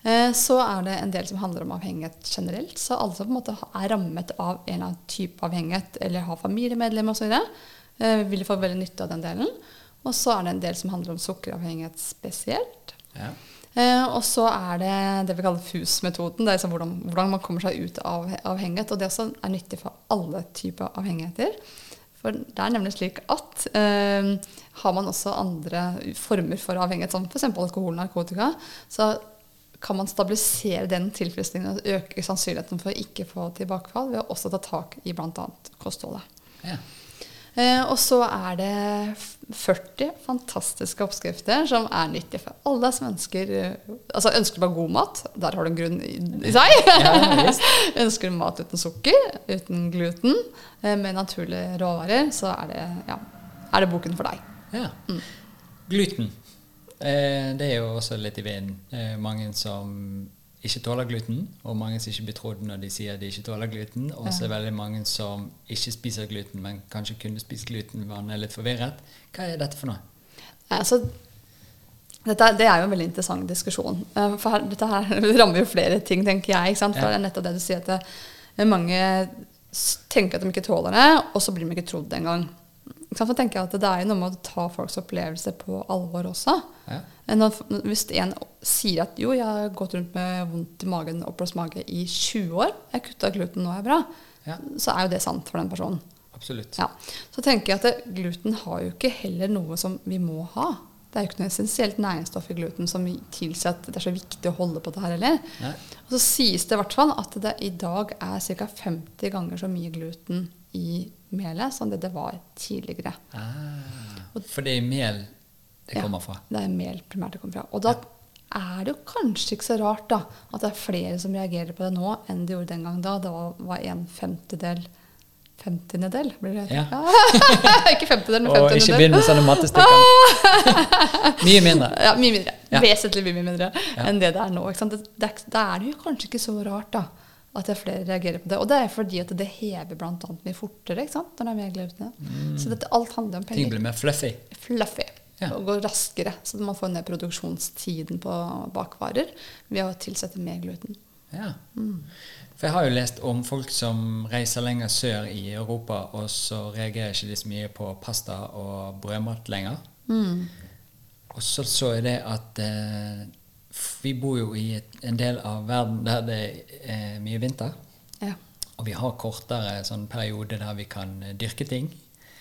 S2: Eh, så er det en del som handler om avhengighet generelt. Så alle som på en måte er rammet av en eller annen type avhengighet, eller har familiemedlemmer osv., eh, vil få veldig nytte av den delen. Og så er det en del som handler om sukkeravhengighet spesielt.
S1: Ja.
S2: Eh, og så er det det vi kaller FUS-metoden. Det er liksom hvordan, hvordan man kommer seg ut av avhengighet. Og det også er nyttig for alle typer avhengigheter. For det er nemlig slik at eh, har man også andre former for avhengighet, som f.eks. alkohol og narkotika, så kan man stabilisere den tilfredsstillingen og øke sannsynligheten for å ikke få tilbakefall ved å også ta tak i bl.a. kostholdet.
S1: Ja.
S2: Eh, og så er det 40 fantastiske oppskrifter som er nyttige for alle som ønsker eh, Altså ønsker bare god mat. Der har du en grunn i, seg. [laughs]
S1: Ja, [laughs]
S2: ønsker du mat uten sukker, uten gluten, eh, med naturlige råvarer, så er det, ja, er det boken for deg.
S1: ja. Gluten. Eh, det er jo også litt i vinden. Eh, mange som ikke tåler gluten, og mange som ikke blir trodd når de sier de ikke tåler gluten. Og så er det veldig mange som ikke spiser gluten, men kanskje kunne spist gluten man er litt forvirret. Hva er dette for noe?
S2: Altså, dette, det er jo en veldig interessant diskusjon. Eh, For her, dette her [laughs] rammer jo flere ting, tenker jeg. Ikke sant? For
S1: Ja.
S2: det er nettopp det du sier, at det, mange tenker at de ikke tåler det, og så blir de ikke trodd engang. Ikke tenker jeg at Det er jo noe med å ta folks opplevelse på alvor også.
S1: Ja.
S2: Når, hvis en sier at jo, jeg har gått rundt med vondt i magen, oppblåst mage i 20 år, jeg kutta gluten, nå er jeg bra,
S1: Ja.
S2: så er jo det sant for den personen.
S1: Absolutt.
S2: Ja. Så tenker jeg at det, gluten har jo ikke heller noe som vi må ha. Det er jo ikke noe essensielt næringsstoff i gluten som tilsier at det er så viktig å holde på det her heller.
S1: Nei.
S2: Og så sies det i hvert fall at det i dag er ca. 50 ganger så mye gluten i melet som det det var tidligere.
S1: Ah, for det er mel det
S2: Ja.
S1: kommer fra.
S2: Det er mel primært det kommer fra. Og da er det jo kanskje ikke så rart da, at det er flere som reagerer på det nå enn det gjorde den gang da. Det var, var en femtedel Femtiendedel, blir det
S1: Ja. [laughs]
S2: ikke femtedel, men
S1: Og ikke
S2: femtiendedel.
S1: begynn med sånne mattestykker. [laughs] Mye mindre.
S2: Ja, mye mindre.
S1: Ja.
S2: Vesentlig mye mindre
S1: Ja.
S2: enn det det er nå. Sant? Det, det, er- det jo kanskje ikke så rart da, at det er flere reagerer på det. Og det er fordi at det hever annet mye fortere ikke sant? når det er mer gluten. Så dette, alt handler om penger.
S1: Ting blir mer fluffy.
S2: Fluffy.
S1: Ja.
S2: Og går raskere. Så man får ned produksjonstiden på bakvarer ved å tilsette mer gluten.
S1: Ja. For jeg har jo lest om folk som reiser lenger sør i Europa, og så reagerer ikke de så mye på pasta og brødmat lenger. Og så så jeg det at eh, vi bor jo i et, en del av verden der det er mye vinter.
S2: Ja.
S1: Og vi har kortere sånn periode der vi kan eh, dyrke ting.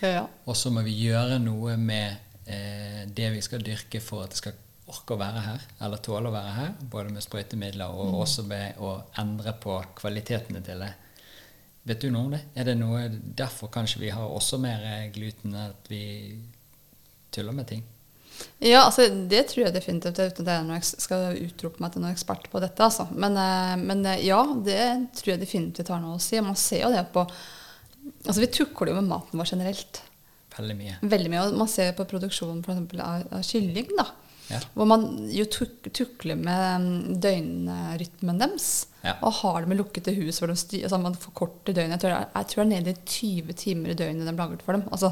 S2: Ja.
S1: Og så må vi gjøre noe med eh, det vi skal dyrke for at det skal orke å være her, eller tåle å være her. Både med sprøytemidler og også med å endre på kvalitetene til det. Vet du noe om det? Er det noe derfor kanskje vi har også mer gluten, at vi tuller med ting?
S2: Ja, altså det tror jeg definitivt, uten at jeg skal utrope meg til noen ekspert på dette. Altså. Men, eh, men eh, ja, det tror jeg definitivt har noe å si. Man ser jo det på Altså Vi tukler jo med maten vår generelt.
S1: Veldig mye.
S2: Veldig mye. Og man ser på produksjonen for eksempel, av, av kylling, da.
S1: Ja.
S2: Hvor man jo tuk, tukler med mm, døgnrytmen deres.
S1: Ja.
S2: Og har det med lukkede hus hvor de styr, altså man forkorter døgnet. Jeg tror, er- jeg tror det er nede i 20 timer i døgnet de lager for dem. Altså,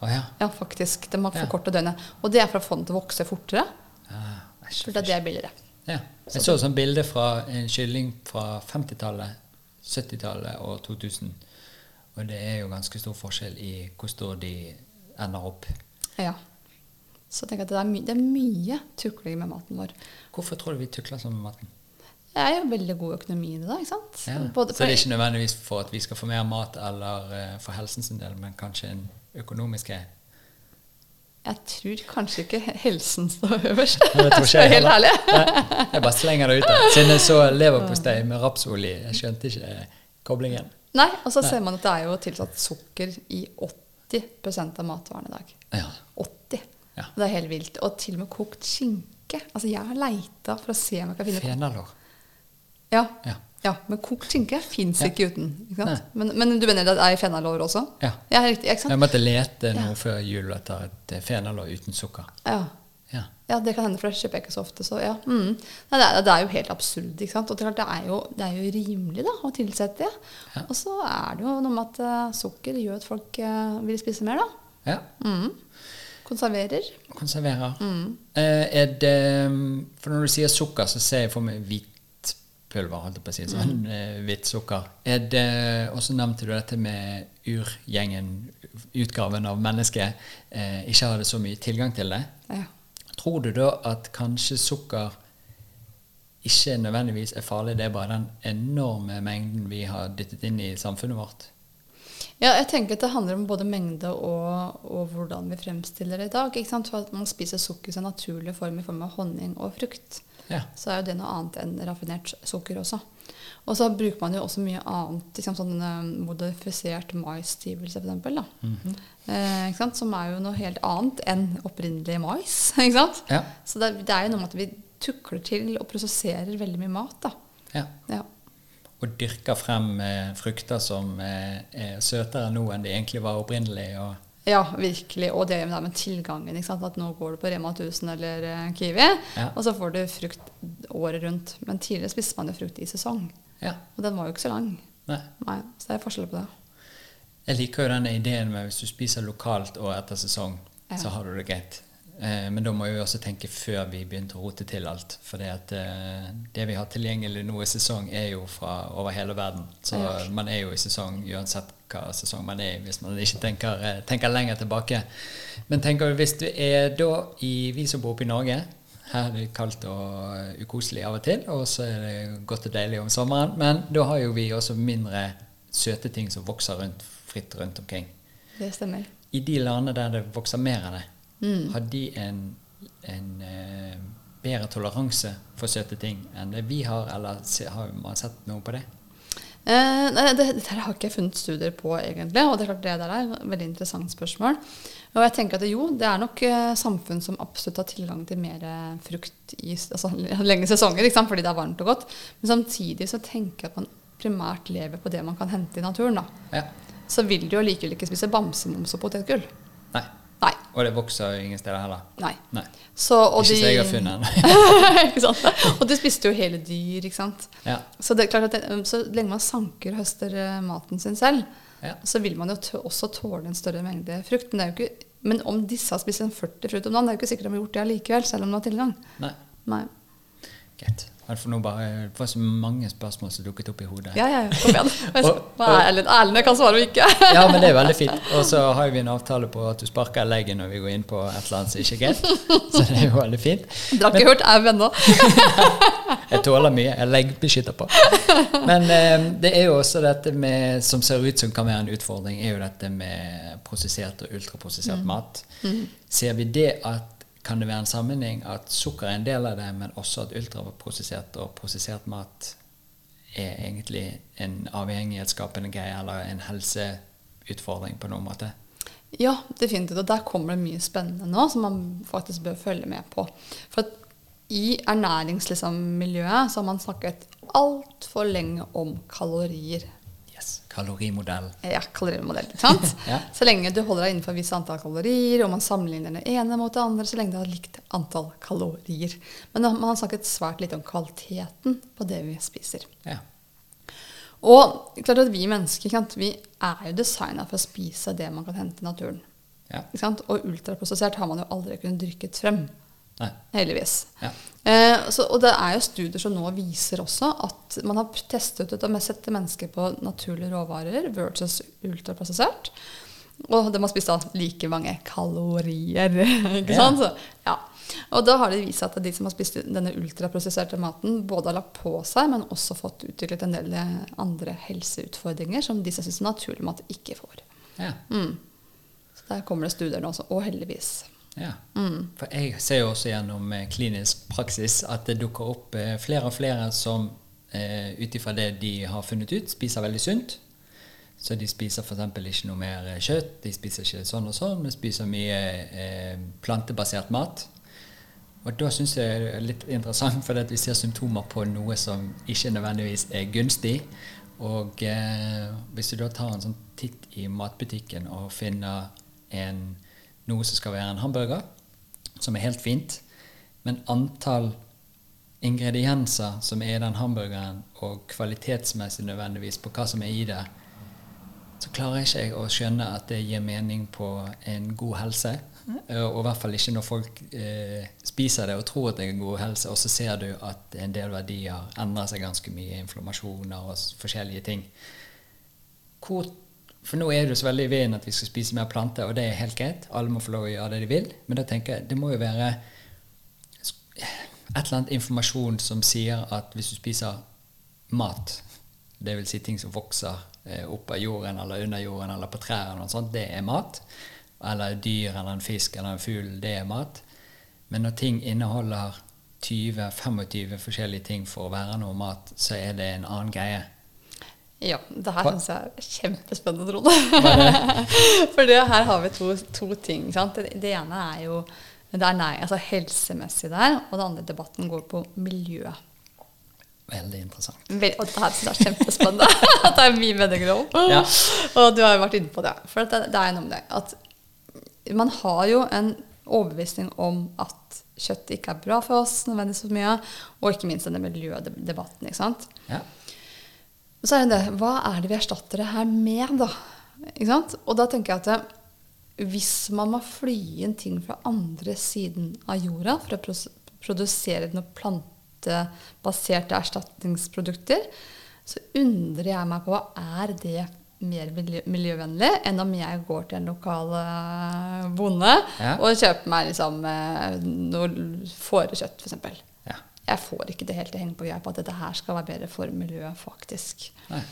S1: Å ja.
S2: ja, faktisk. De har forkortet døgnet. Og det er for å få den til å vokse fortere.
S1: Ah,
S2: For det er det billigere.
S1: Ja. Jeg så et sånt bilde fra en kylling fra 50-tallet, 70-tallet og 2000. Og det er jo ganske stor forskjell i hvor stor de ender opp.
S2: Ja. Så jeg tenker at det er, my det er mye tukling med maten vår.
S1: Hvorfor tror du vi tukler sånn med maten?
S2: Det er jo veldig god økonomi i det, da. ikke sant?
S1: Ja.
S2: Både
S1: Så det er ikke nødvendigvis for at vi skal få mer mat eller uh, for helsen sin del, men kanskje en økonomisk greie?
S2: Jeg tror kanskje ikke helsen står øverst. [laughs]
S1: Det tror ikke [laughs]
S2: jeg
S1: jeg
S2: helt ærlig.
S1: Nei, jeg bare slenger det ut der. Siden jeg så leverpostei med rapsolje, jeg skjønte ikke eh, koblingen.
S2: Nei, og så
S1: Nei.
S2: ser man at det er jo tilsatt sukker i 80% av matvarene i dag.
S1: Ja.
S2: 80.
S1: Ja.
S2: Det er helt vilt. Og til og med kokt skinke. Altså, jeg har leita for å se om jeg kan finne
S1: Fenalår.
S2: Ja.
S1: Ja.
S2: ja, men kokt skinke fins
S1: Ja.
S2: ikke uten. Ikke? Men, men du mener det er fenalår også?
S1: Ja.
S2: ja riktig.
S1: Jeg måtte lete nå før jul etter et eh, fenalår uten sukker.
S2: Ja.
S1: Ja.
S2: Ja, det kan hende, for det kjøper jeg ikke så ofte. Så ja. Mm. Nei, det, er, det er jo helt absurd. ikke sant? Og det er, det er, jo, det er jo rimelig da, å tilsette det.
S1: Ja.
S2: Og så er det jo noe med at uh, sukker gjør at folk uh, vil spise mer, da.
S1: ja.
S2: Mm. Konserverer.
S1: Konserverer.
S2: Mm.
S1: Eh, er det For når du sier sukker, så ser jeg for meg hvitpulver, holdt jeg på å si. Sånn
S2: Mm.
S1: eh, hvitt sukker. Er det Og så nevnte du dette med urgjengen, utgaven av mennesket, eh, ikke hadde så mye tilgang til det.
S2: Ja.
S1: Tror du da at kanskje sukker ikke nødvendigvis er farlig, det er bare den enorme mengden vi har dyttet inn i samfunnet vårt?
S2: Ja, jeg tenker at det handler om både mengde og, og hvordan vi fremstiller det i dag. Ikke sant? For at man spiser sukker i sin naturlige form i form av honning og frukt.
S1: Ja.
S2: Så er jo det noe annet enn raffinert sukker også. Og så bruker man jo også mye annet, liksom sånn eh, modifisert maisstivelse f.eks. da.
S1: -hmm.
S2: eh. Som er jo noe helt annet enn opprinnelig mais. [laughs] ikke?
S1: Ja.
S2: Så det, det er jo noe med at vi tukler til og prosesserer veldig mye mat. da.
S1: ja.
S2: Ja.
S1: Og dyrker frem eh, frukter som eh, er søtere nå enn de egentlig var opprinnelig.
S2: Ja, virkelig. Og det med tilgangen. At nå går du på Rema 1000 eller eh, Kiwi,
S1: Ja.
S2: og så får du frukt året rundt. Men tidligere spiste man jo frukt i sesong.
S1: ja,
S2: Og den var jo ikke så lang.
S1: nei.
S2: Nei, Så det er forskjell på det.
S1: Jeg liker jo denne ideen med hvis du spiser lokalt og etter sesong,
S2: Ja.
S1: så har du det greit. Eh, men da må vi også tenke før vi begynte å rote til alt. For det, eh, det vi har tilgjengelig nå i sesong, er jo fra over hele verden. Så man er jo i sesong uansett hva sesong man er i, hvis man ikke tenker, eh, tenker lenger tilbake. Men tenker hvis du er da i Vi som bor oppe i Norge her er det kaldt og ukoselig av og til, og så er det godt og deilig om sommeren. Men da har jo vi også mindre søte ting som vokser rundt, fritt rundt omkring.
S2: Det stemmer.
S1: I de landene der det vokser mer av det,
S2: Mm.
S1: har de en, en uh, bedre toleranse for søte ting enn det vi har, eller har man sett noe på det?
S2: Eh, nei, det, dette har ikke jeg funnet studier på, egentlig. Og det er klart det der er et veldig interessant spørsmål. Og jeg tenker at jo, det er nok eh, samfunn som absolutt har tilgang til mer frukt i altså, [laughs] lenge sesonger, ikke sant? fordi det er varmt og godt. Men samtidig så tenker jeg at man primært lever på det man kan hente i naturen. da.
S1: Ja.
S2: Så vil du jo likevel ikke spise bamsemums og potetgull.
S1: Nei.
S2: Nei.
S1: Og det vokser ingen steder heller.
S2: Nei.
S1: Nei.
S2: Så,
S1: ikke så jeg har funnet
S2: den. [laughs] Og du spiste jo hele dyr, ikke sant.
S1: ja.
S2: Så det er klart det, så lenge man sanker og høster eh, maten sin selv,
S1: Ja.
S2: så vil man jo også tåle en større mengde frukt. Men, ikke, men om disse har spist en 40 frukt om dagen, det er jo ikke sikkert de har gjort det allikevel, selv om de har tilgang.
S1: Nei.
S2: Nei.
S1: Greit. For nå bare, det var så mange spørsmål som dukket opp i hodet.
S2: Ja, ja, ja, kom igjen. [laughs] Er Erlend? jeg kan svare og ikke. [laughs]
S1: Ja, men det er veldig fint. [laughs] Og så har vi en avtale på at du sparker leggen når vi går inn på et eller annet som ikke er greit. Så det er jo veldig fint.
S2: Dere har ikke hørt au ennå.
S1: Jeg tåler mye. Jeg leggbeskytter på. Men eh, det er jo også dette med, som ser ut som kan være en utfordring, er jo dette med prosessert og ultraprosessert mat. Ser vi det at kan det være en sammenheng at sukker er en del av det, men også at ultraprosessert og prosessert mat er egentlig en avhengighetsskapende greie, eller en helseutfordring på noen måte?
S2: Ja, definitivt. Og der kommer det mye spennende nå som man faktisk bør følge med på. For i ernæringsmiljøet så har man snakket altfor lenge om kalorier.
S1: Yes. Kalorimodell.
S2: Ja, kalorimodell. sant? [laughs]
S1: Ja.
S2: Så lenge du holder deg innenfor et visst antall kalorier, og man sammenligner det ene mot det andre, så lenge det har likt antall kalorier. Men man har snakket svært lite om kvaliteten på det vi spiser.
S1: Ja.
S2: Og klart at vi mennesker sant? vi er jo designa for å spise det man kan hente i naturen.
S1: Ja.
S2: Og ultraprosessert har man jo aldri kunnet drikke frem.
S1: Nei.
S2: Heldigvis.
S1: Ja.
S2: Eh, så, og det er jo studier som nå viser også at man har testet ut og sette mennesker på naturlige råvarer versus ultraprosessert. Og de har spist like mange kalorier. [laughs] ikke
S1: Ja.
S2: sant? Så, ja. Og da har det vist seg at de som har spist denne ultraprosesserte maten, både har lagt på seg, men også fått utviklet en del eh, andre helseutfordringer som de som syns naturlig mat, ikke får.
S1: Ja.
S2: Mm. Så der kommer det studier nå også, og heldigvis.
S1: Ja.
S2: Mm.
S1: For jeg ser jo også gjennom eh, klinisk praksis at det dukker opp eh, flere og flere som eh, ut ifra det de har funnet ut, spiser veldig sunt. Så de spiser f.eks. ikke noe mer kjøtt, de spiser ikke sånn og sånn, men spiser mye eh, plantebasert mat. Og da syns jeg det er litt interessant, for vi ser symptomer på noe som ikke nødvendigvis er gunstig. Og eh, hvis du da tar en sånn titt i matbutikken og finner en, noe som skal være en hamburger, som er helt fint, men antall ingredienser som er i den hamburgeren, og kvalitetsmessig nødvendigvis på hva som er i det, så klarer ikke jeg å skjønne at det gir mening på en god helse. Eh, Og i hvert fall ikke når folk eh, spiser det og tror at det er god helse, og så ser du at en del verdier endrer seg ganske mye, inflammasjoner og forskjellige ting. Hvor, for nå er det så veldig i veien at vi skal spise mer planter, og det er helt greit. Alle må få lov å gjøre det de vil. Men da tenker jeg det må jo være et eller annet informasjon som sier at hvis du spiser mat, vil si ting som vokser eh, opp av jorden eller under jorden eller på trær, eller noe sånt, det er mat. Eller dyr eller en fisk eller en fugl, det er mat. Men når ting inneholder 20-25 forskjellige ting for å være noe mat, så er det en annen greie.
S2: Ja, det her syns jeg er kjempespennende, Trond.
S1: Det? [laughs]
S2: For det, her har vi to, to ting. Sant? Det, det ene er jo det er nei, altså helsemessig der, og den andre debatten går på miljø.
S1: Veldig interessant.
S2: Vel, og det her synes jeg er kjempespennende. [laughs] det er mye meninger om.
S1: Ja.
S2: Og du har jo vært inne på det. For at det, det er noe med det at man har jo en overbevisning om at kjøtt ikke er bra for oss, nødvendigvis for mye, og ikke minst denne miljødebatten. ikke sant?
S1: Ja.
S2: Så er det det, hva er det vi erstatter det her med, da? Ikke sant? Og da tenker jeg at hvis man må fly inn ting fra andre siden av jorda for å produsere noen plantebaserte erstatningsprodukter, så undrer jeg meg på er det mer miljø miljøvennlig enn om jeg går til en lokal eh, bonde
S1: Ja.
S2: og kjøper meg liksom, eh, noe fårekjøtt, f.eks. Jeg får ikke det helt til å henge på greip at dette her skal være bedre for miljøet, faktisk.
S1: Nei.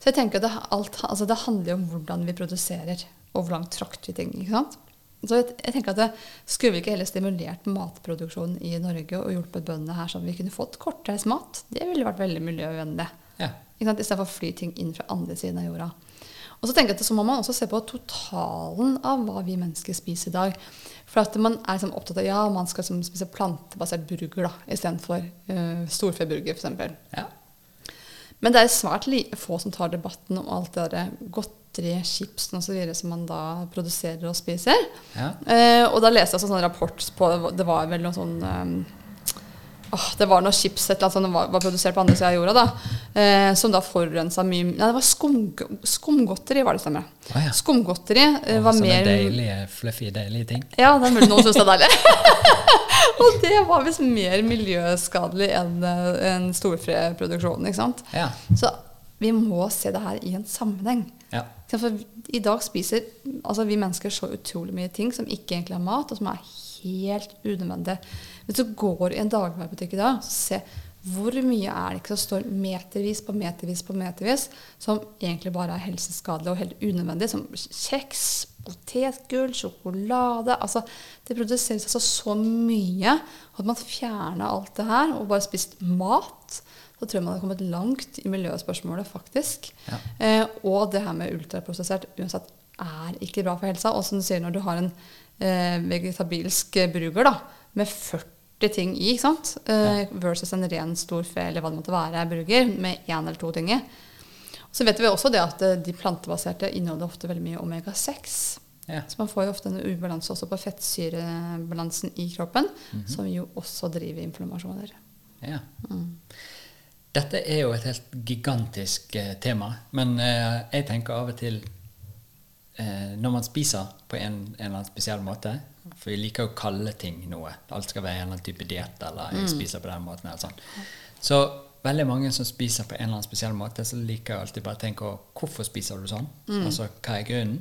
S2: Så jeg tenker at det, alt, altså det handler jo om hvordan vi produserer, og hvor langt trakter vi ting. ikke sant? Så jeg, jeg tenker at det, Skulle vi ikke heller stimulert matproduksjonen i Norge og hjulpet bøndene her, sånn at vi kunne fått kortreist mat? Det ville vært veldig miljøvennlig.
S1: Ja.
S2: Istedenfor å fly ting inn fra andre siden av jorda. Og så tenker jeg at så må man også se på totalen av hva vi mennesker spiser i dag. For at man er liksom opptatt av ja, man skal liksom spise plantebasert burger da, istedenfor uh, storfeburger f.eks.
S1: ja.
S2: Men det er svært få som tar debatten om alt det der godteri, chips osv. som man da produserer og spiser.
S1: ja.
S2: Uh, og da leste jeg også en sånn rapport på Det var vel noe sånn eh, åh, Det var noe chips et eller annet som var, var produsert på andre sida av jorda, da. Eh, som da forurensa mye Nei, det var skum, skumgodteri, var det stemmer.
S1: Å ja.
S2: Skumgodteri eh, var
S1: Sånne
S2: mer
S1: deilige, fluffy, deilige ting.
S2: Ja, det er mulig noen syns det er deilig. [laughs] og det var visst mer miljøskadelig enn eh, en storfreproduksjonen, ikke sant.
S1: Ja.
S2: Så vi må se det her i en sammenheng.
S1: ja.
S2: For I dag spiser altså vi mennesker så utrolig mye ting som ikke egentlig er mat, og som er helt unødvendig. Hvis du går i en dagligvarebutikk i dag, så se hvor mye er det ikke som står metervis på metervis på metervis, som egentlig bare er helseskadelig og helt unødvendig, som kjeks, potetgull, sjokolade altså Det produseres altså så mye at man fjerna alt det her og bare spist mat så tror jeg man hadde kommet langt i miljøspørsmålet, faktisk.
S1: Ja.
S2: Eh, og det her med ultraprosessert, uansett er ikke bra for helsa. Og som du sier, når du har en vegetabilsk bruger da, med 40 ting i, ikke sant? Eh, versus en ren storfe eller hva det måtte være, bruger med én eller to ting i. Så vet vi også det at eh, de plantebaserte inneholder ofte veldig mye omega-6.
S1: Ja.
S2: Så man får jo ofte en ubalanse også på fettsyrebalansen i kroppen, som jo også driver inflammasjoner.
S1: Ja. Dette er jo et helt gigantisk eh, tema, men eh, jeg tenker av og til eh, Når man spiser på en, en eller annen spesiell måte For vi liker å kalle ting noe. Alt skal være en eller annen type diett, eller jeg spiser på den måten. eller sånn. Så veldig mange som spiser på en eller annen spesiell måte, så liker jeg alltid bare å tenke hvorfor spiser du sånn? Altså, hva er grunnen?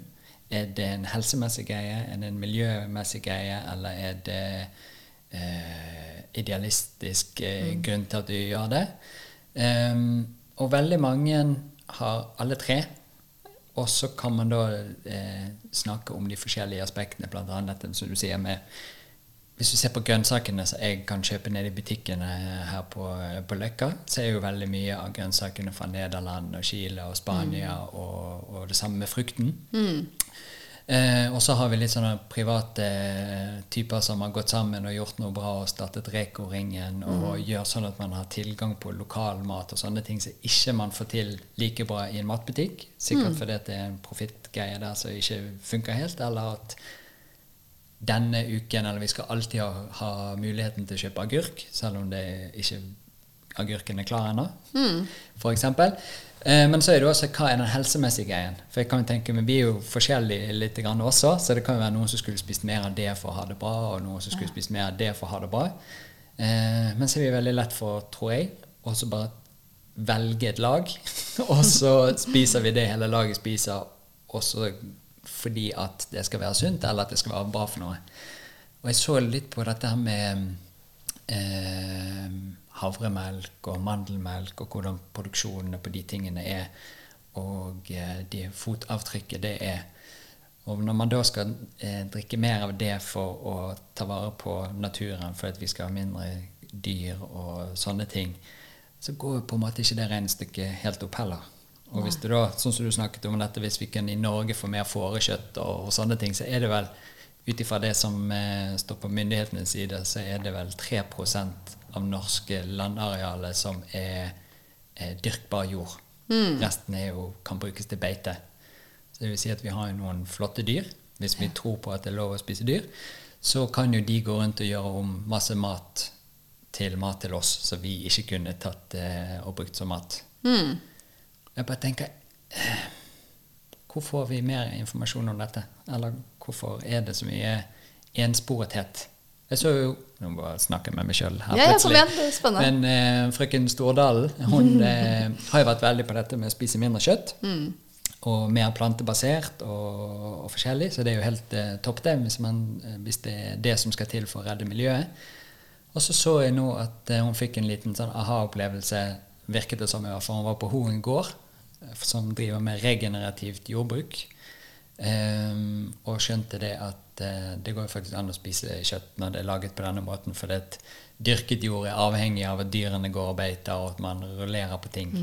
S1: Er det en helsemessig greie? Er det en miljømessig greie? Eller er det eh, idealistisk eh, grunn til at du gjør det? Um, og veldig mange har alle tre. Og så kan man da eh, snakke om de forskjellige aspektene, bl.a. dette som du sier med Hvis du ser på grønnsakene som jeg kan kjøpe nede i butikkene her på, på Løkka, så er jo veldig mye av grønnsakene fra Nederland og Chile og Spania, og, og det samme med frukten. Eh, og så har vi litt sånne private eh, typer som har gått sammen og gjort noe bra og startet Reko-ringen og gjør sånn at man har tilgang på lokal mat og sånne ting som ikke man får til like bra i en matbutikk. Sikkert fordi at det er en profittgreie der som ikke funker helt, eller at denne uken, eller vi skal alltid ha, ha muligheten til å kjøpe agurk, selv om det ikke agurken er klar ennå, for eksempel. Eh, men så er det også hva er den helsemessige greien. For jeg kan jo tenke, men Vi er jo forskjellige litt grann også, så det kan jo være noen som skulle spist mer av det for å ha det bra, og noen som skulle spist mer av det for å ha det bra. Eh, men så er vi veldig lett for, tror jeg, også bare velge et lag, [laughs] og så spiser vi det hele laget spiser, også fordi at det skal være sunt, eller at det skal være bra for noe. Og jeg så litt på dette her med eh, havremelk og mandelmelk, og hvordan produksjonene på de tingene er, og eh, det fotavtrykket det er. Og når man da skal eh, drikke mer av det for å ta vare på naturen, for at vi skal ha mindre dyr og sånne ting, så går på en måte ikke det regnestykket helt opp heller. Og hvis det da, sånn som du snakket om dette, hvis vi kan i Norge få mer fårekjøtt og, og sånne ting, så er det vel ut ifra det som eh, står på myndighetenes side, så er det vel 3 av norske landarealet som er, er dyrkbar jord. Resten er jo, kan brukes til beite. Så det vil si at vi har noen flotte dyr. Hvis vi tror på at det er lov å spise dyr, så kan jo de gå rundt og gjøre om masse mat til mat til oss, som vi ikke kunne tatt eh, og brukt som mat. Jeg bare tenker eh, Hvor får vi mer informasjon om dette? Eller hvorfor er det så mye ensporethet? Jeg så jo Nå må jeg snakke med meg sjøl her
S2: Ja, ja, igjen.
S1: Men eh, frøken Stordalen hun [laughs] eh, har jo vært veldig på dette med å spise mindre kjøtt.
S2: Mm.
S1: Og mer plantebasert og, og forskjellig. Så det er jo helt eh, topp, det, hvis, man, eh, hvis det er det som skal til for å redde miljøet. Og så så jeg nå at eh, hun fikk en liten sånn aha-opplevelse, virket det som i hvert fall. Hun var på Hoen gård, eh, som driver med regenerativt jordbruk. Ehm, og skjønte det at uh, det går faktisk an å spise kjøtt når det er laget på denne måten, for det dyrket jord er avhengig av at dyrene går og beiter, og at man rullerer på ting.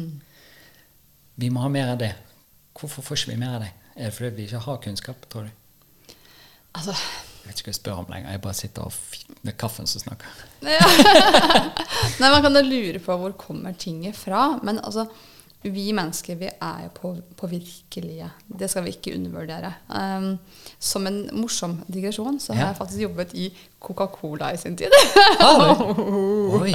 S1: Vi må ha mer av det. Hvorfor får ikke vi mer av det? Er det fordi vi ikke har kunnskap, tror du?
S2: Altså,
S1: Jeg vet ikke hva jeg spør om lenger. Jeg bare sitter og er kaffen som snakker. [laughs]
S2: Nei, Man kan jo lure på hvor kommer tinget fra. Men altså, vi mennesker vi er jo på, virkelige, Det skal vi ikke undervurdere. Um, som en morsom digresjon så har jeg faktisk jobbet i Coca-Cola i sin tid.
S1: Har du? [laughs] Oi!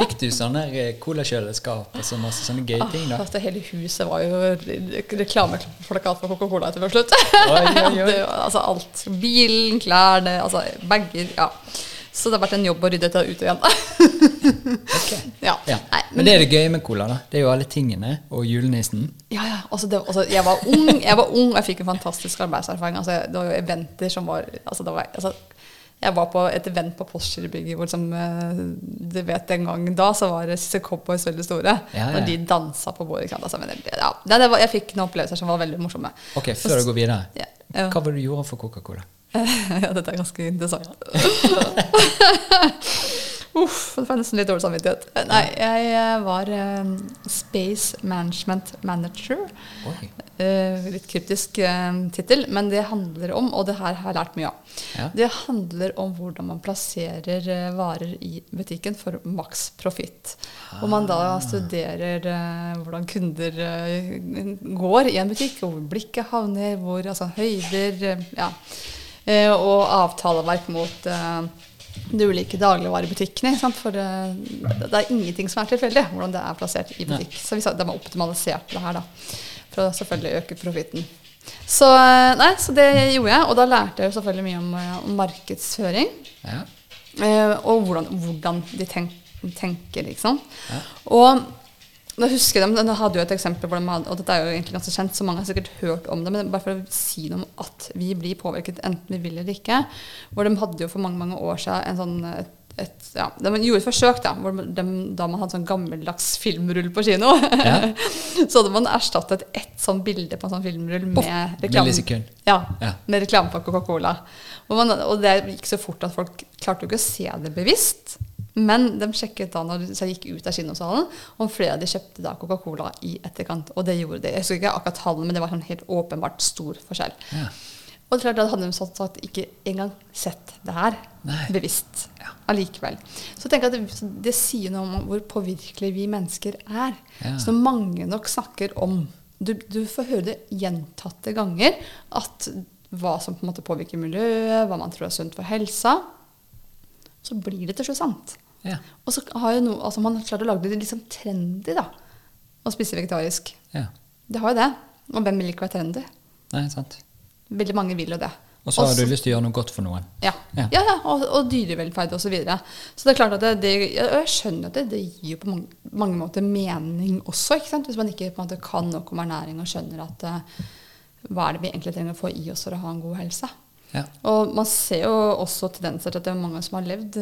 S1: Fikk du sånne eh, colakjøleskap og så masse sånne gøye ting, da?
S2: Altså, hele huset var jo reklameplakat for Coca-Cola etter slutt.
S1: Oi, oi, oi. [laughs]
S2: Det altså alt. Bilen, klærne, altså bager. Ja. Så det har vært en jobb å rydde dette ut igjen. [laughs]
S1: Ok. [laughs]
S2: ja.
S1: Ja.
S2: Nei,
S1: Men det er det gøye med cola, da. Det er jo alle tingene. Og julenissen.
S2: Ja, ja. Altså, det, altså, jeg var ung, jeg var ung, og jeg fikk en fantastisk arbeidserfaring. Altså, det var jo eventer som var altså, det var, altså, Jeg var på et event på Postgirobygget hvor som, eh, du vet den gang da, så var Sissy Cowboys veldig store.
S1: Ja, ja.
S2: Når de dansa på bordet. Altså, men ja, det, det var, jeg fikk noen opplevelser som var veldig morsomme.
S1: Ok, før du går videre.
S2: Ja.
S1: Hva var det du gjorde for Coca-Cola? [laughs]
S2: ja, dette er ganske interessant. [laughs] Uff, det får jeg nesten litt dårlig samvittighet. Nei, jeg eh, var eh, Space Management Manager. Eh, litt kryptisk eh, tittel, men det handler om, og det her har jeg lært mye av,
S1: Ja.
S2: det handler om hvordan man plasserer uh, varer i butikken for maks profitt. Hvor man da studerer uh, hvordan kunder uh, går i en butikk, hvor blikket havner, hvor altså høyder eh, ja. Eh, og avtaleverk mot eh, de ulike dagligvarebutikkene. sant? For eh, det er ingenting som er tilfeldig hvordan det er plassert i butikk. Så vi sa de har optimalisert det her, da. For å selvfølgelig øke profitten. Så, nei, så det gjorde jeg, og da lærte jeg jo selvfølgelig mye om, om markedsføring.
S1: Ja.
S2: Og hvordan, hvordan de tenk, tenker, liksom.
S1: Ja.
S2: Og da husker de, de hadde jo et eksempel, hvor de hadde, og dette er jo egentlig ganske kjent, så mange har sikkert hørt om det, men bare for å si noe om at vi blir påvirket enten vi vil eller ikke. Hvor de hadde jo for mange mange år siden en sånn et, et, ja, De gjorde et forsøk da, hvor de, da man hadde sånn gammeldags filmrull på kino.
S1: Ja. [laughs]
S2: så hadde man erstattet ett sånn bilde på en sånn filmrull med reklame. Ja,
S1: Ja.
S2: med reklame Coca-Cola. Og, og det gikk så fort at folk klarte jo ikke å se det bevisst. Men de sjekket da når de gikk ut av kinosalen, om flere av de kjøpte da Coca-Cola i etterkant. Og det gjorde de. Jeg husker ikke akkurat tallene, men det var sånn helt åpenbart stor forskjell.
S1: Ja.
S2: Og det klart, da hadde de sånn sagt ikke engang sett det her
S1: Nei.
S2: bevisst
S1: Ja.
S2: allikevel. Så jeg at det, det sier noe om hvor påvirkelige vi mennesker er.
S1: Ja.
S2: Så mange nok snakker om du, du får høre det gjentatte ganger at hva som på en måte påvirker miljøet, hva man tror er sunt for helsa, så blir det til slutt sant.
S1: Ja.
S2: Og så har jo noe, altså man har klart å lage det liksom trendy da, å spise vegetarisk.
S1: ja.
S2: Det har jo det. Og hvem vil ikke være trendy?
S1: Nei, sant.
S2: Veldig mange vil jo det.
S1: Og så har du lyst til å gjøre noe godt for noen.
S2: Ja,
S1: Ja.
S2: ja. og, og dyrevelferd osv. Så, videre. så det er klart at det, det, jeg skjønner at det, det gir jo på mange, mange måter mening også. Ikke sant? Hvis man ikke på en måte kan nok om ernæring og skjønner at uh, hva er det vi egentlig trenger å få i oss for å ha en god helse.
S1: Ja.
S2: Og man ser jo også tendenser til at det er mange som har levd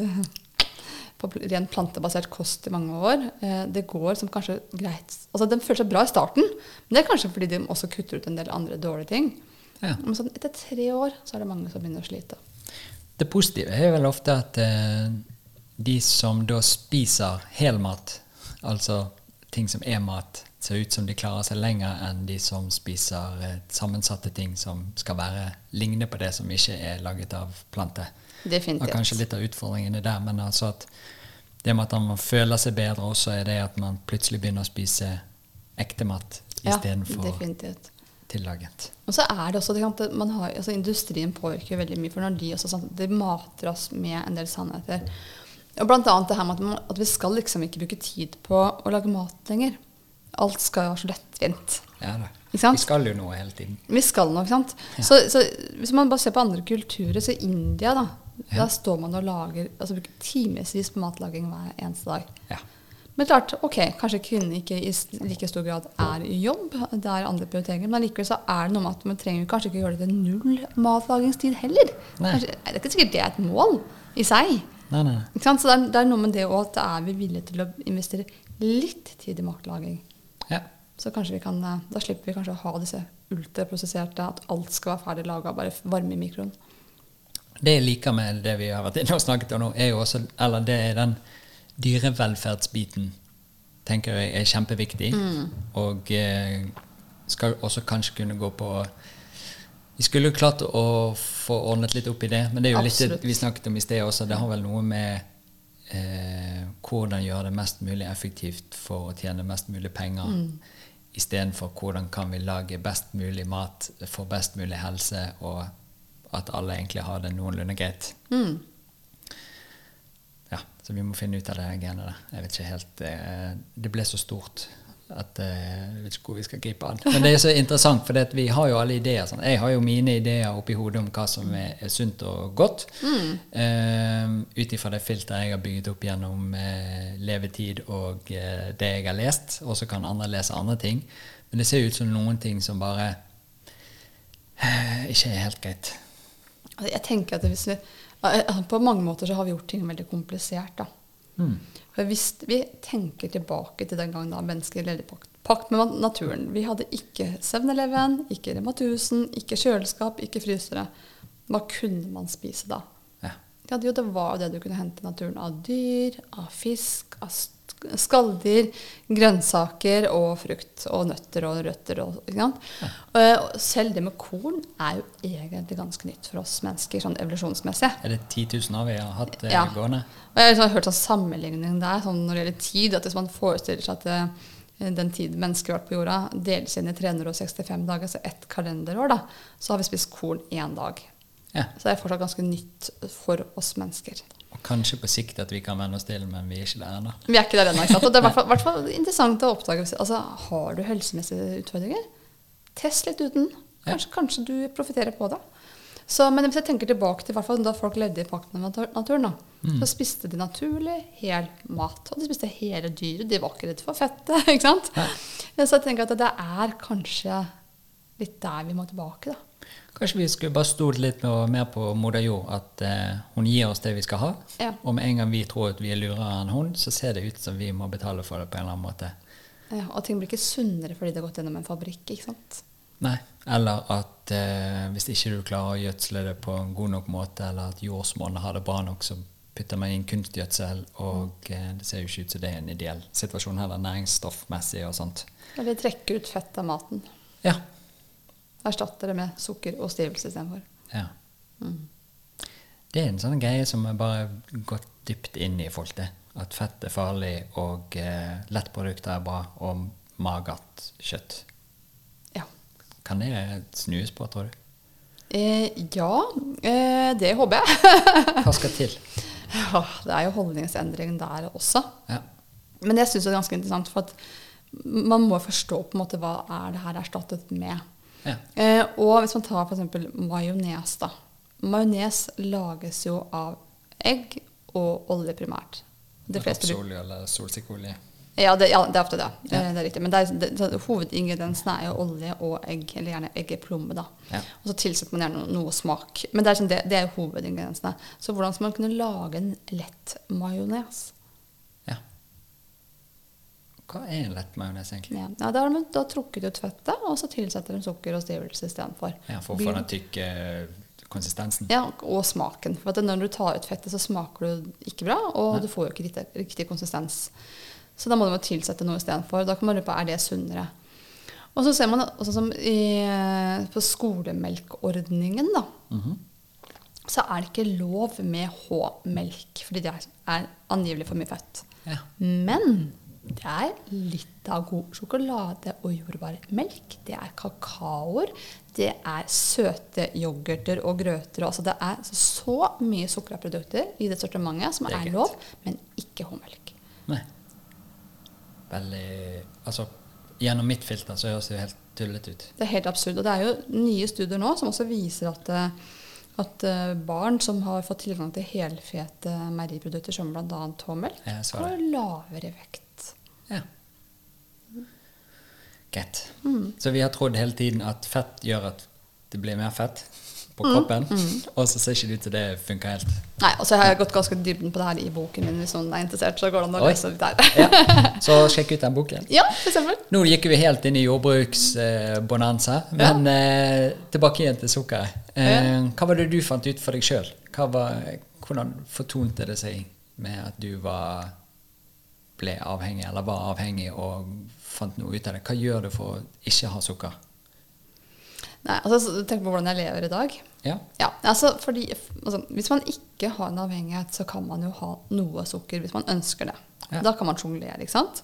S2: på rent plantebasert kost i mange år. Eh, Det går som kanskje greit Altså Den føler seg bra i starten, men det er kanskje fordi de også kutter ut en del andre dårlige ting.
S1: Ja.
S2: Men sånn etter tre år så er det mange som begynner å slite.
S1: Det positive er vel ofte at eh, de som da spiser helmat, altså ting som er mat, ser ut som de klarer seg lenger enn de som spiser eh, sammensatte ting som skal være ligne på det som ikke er laget av plante. Og
S2: Definitivt.
S1: kanskje litt av utfordringene der, men altså at det med at man føler seg bedre også, er det at man plutselig begynner å spise ekte mat istedenfor
S2: ja,
S1: tillaget.
S2: Og så er det også det man har, altså Industrien påvirker veldig mye, for når de også sant, de mater oss med en del sannheter. Og blant annet det her med at, man, at vi skal liksom ikke bruke tid på å lage mat lenger. Alt skal jo være så lettvint.
S1: Ja da. Vi skal jo noe hele tiden.
S2: Vi skal nå, ikke sant. Så, så hvis man bare ser på andre kulturer, så India, da.
S1: Ja.
S2: Der står man og lager altså bruker timevis på matlaging hver eneste dag.
S1: Ja.
S2: Men klart, ok, kanskje kvinner ikke i like stor grad er i jobb. Det er andre prioriteringer. Men allikevel så er det noe med at man trenger kanskje ikke gjøre det til null matlagingstid heller. Kanskje, det er ikke sikkert det er et mål i seg.
S1: Nei, nei?
S2: Så det er, det er noe med det òg at da er vi villige til å investere litt tid i matlaging.
S1: Ja.
S2: Så kanskje vi kan, eh, da slipper vi kanskje å ha disse ultraprosesserte, at alt skal være ferdig laga, bare varme i mikroen.
S1: Det jeg liker med det vi har vært inne og snakket om nå, er jo også Eller det er den dyrevelferdsbiten tenker jeg er kjempeviktig. Og eh, skal også kanskje kunne gå på Vi skulle jo klart å få ordnet litt opp i det, men det er jo litt det vi snakket om i sted også. Det har vel noe med eh, hvordan gjøre det mest mulig effektivt for å tjene mest mulig penger. Istedenfor hvordan kan vi lage best mulig mat for best mulig helse, og at alle egentlig har det noenlunde greit.
S2: Mm.
S1: Ja, Så vi må finne ut av det genet der. Jeg vet ikke helt eh, Det ble så stort at eh, jeg vet ikke hvor vi skal gripe an. Men det er så interessant, for vi har jo alle ideer. Sånn. Jeg har jo mine ideer oppi hodet om hva som er, sunt og godt. Eh, Ut ifra det filteret jeg har bygget opp gjennom uh, levetid og uh, det jeg har lest. Og så kan andre lese andre ting. Men det ser ut som noen ting som bare ikke er helt greit.
S2: Jeg tenker at hvis vi, På mange måter så har vi gjort ting veldig komplisert. da.
S1: Mm.
S2: For hvis vi tenker tilbake til den gangen da mennesker levde i pakt, pakt med naturen Vi hadde ikke 7-Eleven, ikke Rema 1000, ikke kjøleskap, ikke frysere. Hva kunne man spise da?
S1: Ja.
S2: Det, var jo det du kunne hente i naturen av dyr, av fisk, av sk- skalldyr, grønnsaker og frukt og nøtter og røtter. Og, ikke sant? Eh, selv det med korn er jo egentlig ganske nytt for oss mennesker, sånn evolusjonsmessig.
S1: Er det 10 000 år vi har hatt eh,
S2: Ja.
S1: gående?
S2: Og jeg har liksom hørt sånn sammenligning der sånn når det gjelder tid. at Hvis man forestiller seg at eh, den tid mennesker har vært på jorda, deles inn i 365 dager, altså ett kalenderår, da, så har vi spist korn én dag.
S1: Ja.
S2: Så det er fortsatt ganske nytt for oss mennesker.
S1: Og kanskje på sikt at vi kan venne oss til, men vi er ikke der ennå.
S2: Vi er ikke der ennå. ikke sant? Det er i hvert fall- interessant å oppdage. Altså, har du helsemessige utfordringer? Test litt uten. Kanskje, kanskje du profitterer på det. Så, men hvis jeg tenker tilbake til fall da folk levde i pakt med naturen, da, så spiste de naturlig hel mat. Og de spiste hele dyret. De var ikke redd for fettet. [laughs] ikke sant? Ja, Så jeg tenker at det er kanskje litt der vi må tilbake. da.
S1: Kanskje vi skulle bare stolt litt mer på moder jord, at eh, hun gir oss det vi skal ha.
S2: Ja.
S1: Og med en gang vi tror at vi er lurere enn hun, så ser det ut som vi må betale for det på en eller annen måte.
S2: Ja, og ting blir ikke sunnere fordi det har gått gjennom en fabrikk. ikke sant?
S1: Nei. Eller at eh, hvis ikke du klarer å gjødsle det på en god nok måte, eller at jordsmonnet har det bra nok, så putter man inn kunstgjødsel, og eh, det ser jo ikke ut som det er en ideell situasjon heller, næringsstoffmessig og sånt.
S2: Eller trekker ut fett av maten.
S1: Ja.
S2: Erstatter det med sukker og stivelse istedenfor.
S1: ja. Det er en sånn greie som er bare gått dypt inn i folk, det. At fett er farlig, og eh, lettprodukter er bra, og magert kjøtt.
S2: Ja.
S1: Kan det snues på, tror du?
S2: Eh, ja, eh, det håper jeg. [laughs]
S1: Hva skal til?
S2: ja, det er jo holdningsendring der også.
S1: Ja.
S2: Men jeg syns det er ganske interessant, for at man må forstå på en måte hva er det her erstattet med.
S1: Ja.
S2: Eh, og hvis man tar f.eks. majones, da. Majones lages jo av egg og olje primært. De fleste
S1: Rapsolje eller solsikkeolje.
S2: Ja, det, ja, det er ofte det.
S1: Ja.
S2: Eh, Det er riktig. Men det er, det, hovedingrediensene er jo olje og egg, eller gjerne eggeplomme. da.
S1: Ja.
S2: Og så tilsetter man gjerne noe, noe smak. Men det er, sånn, det, det er jo hovedingrediensene. Så hvordan skal man kunne lage en lett majones?
S1: Hva er en lett majones, egentlig?
S2: Ja, ja, da har de da trukket ut fettet, og så tilsetter de sukker og stivelse istedenfor.
S1: Ja, for å få den tykke eh, konsistensen?
S2: Ja, og smaken. For når du tar ut fettet, så smaker du ikke bra, og
S1: Nei.
S2: du får jo ikke riktig, riktig konsistens. Så da må du tilsette noe istedenfor. Da kan man lure på er det sunnere. Og så ser man også som i, på skolemelkordningen, da.
S1: Mhm.
S2: Så er det ikke lov med H-melk, fordi det er angivelig for mye fett.
S1: Ja.
S2: Men det er litt av god sjokolade og jordbærmelk. Det er kakaoer. Det er søte yoghurter og grøter. Altså det er så mye sukkerprodukter i det sortimentet som
S1: Det er
S2: er lov, men ikke H-melk.
S1: Nei. Veldig Altså, gjennom mitt filter så høres det jo helt tullete ut.
S2: Det er helt absurd. Og det er jo nye studier nå som også viser at, eh, at eh, barn som har fått tilgang til helfete meieriprodukter, som bl.a. H-melk, har lavere vekt.
S1: Ja. Greit. Så vi har trodd hele tiden at fett gjør at det blir mer fett på kroppen, og så ser ikke det ut til det funker helt.
S2: Nei, og så har jeg gått ganske dybden på det her i boken min. Hvis noen er interessert, så går det an å lese litt der.
S1: Ja. [laughs] Så sjekk ut den boken.
S2: Ja, for eksempel.
S1: Nå gikk vi helt inn i jordbruksbonanza, men eh, tilbake igjen til sukkeret. Eh, hva var det du fant ut for deg sjøl? Hvordan fortonte det seg med at du var, ble avhengig, eller var avhengig og fant noe ut av det? Hva gjør du for å ikke ha sukker?
S2: Nei, altså, Tenk på hvordan jeg lever i dag.
S1: Ja,
S2: Ja, altså, fordi, altså, Hvis man ikke har en avhengighet, så kan man jo ha noe sukker hvis man ønsker det.
S1: Ja.
S2: Da kan man sjonglere. ikke sant?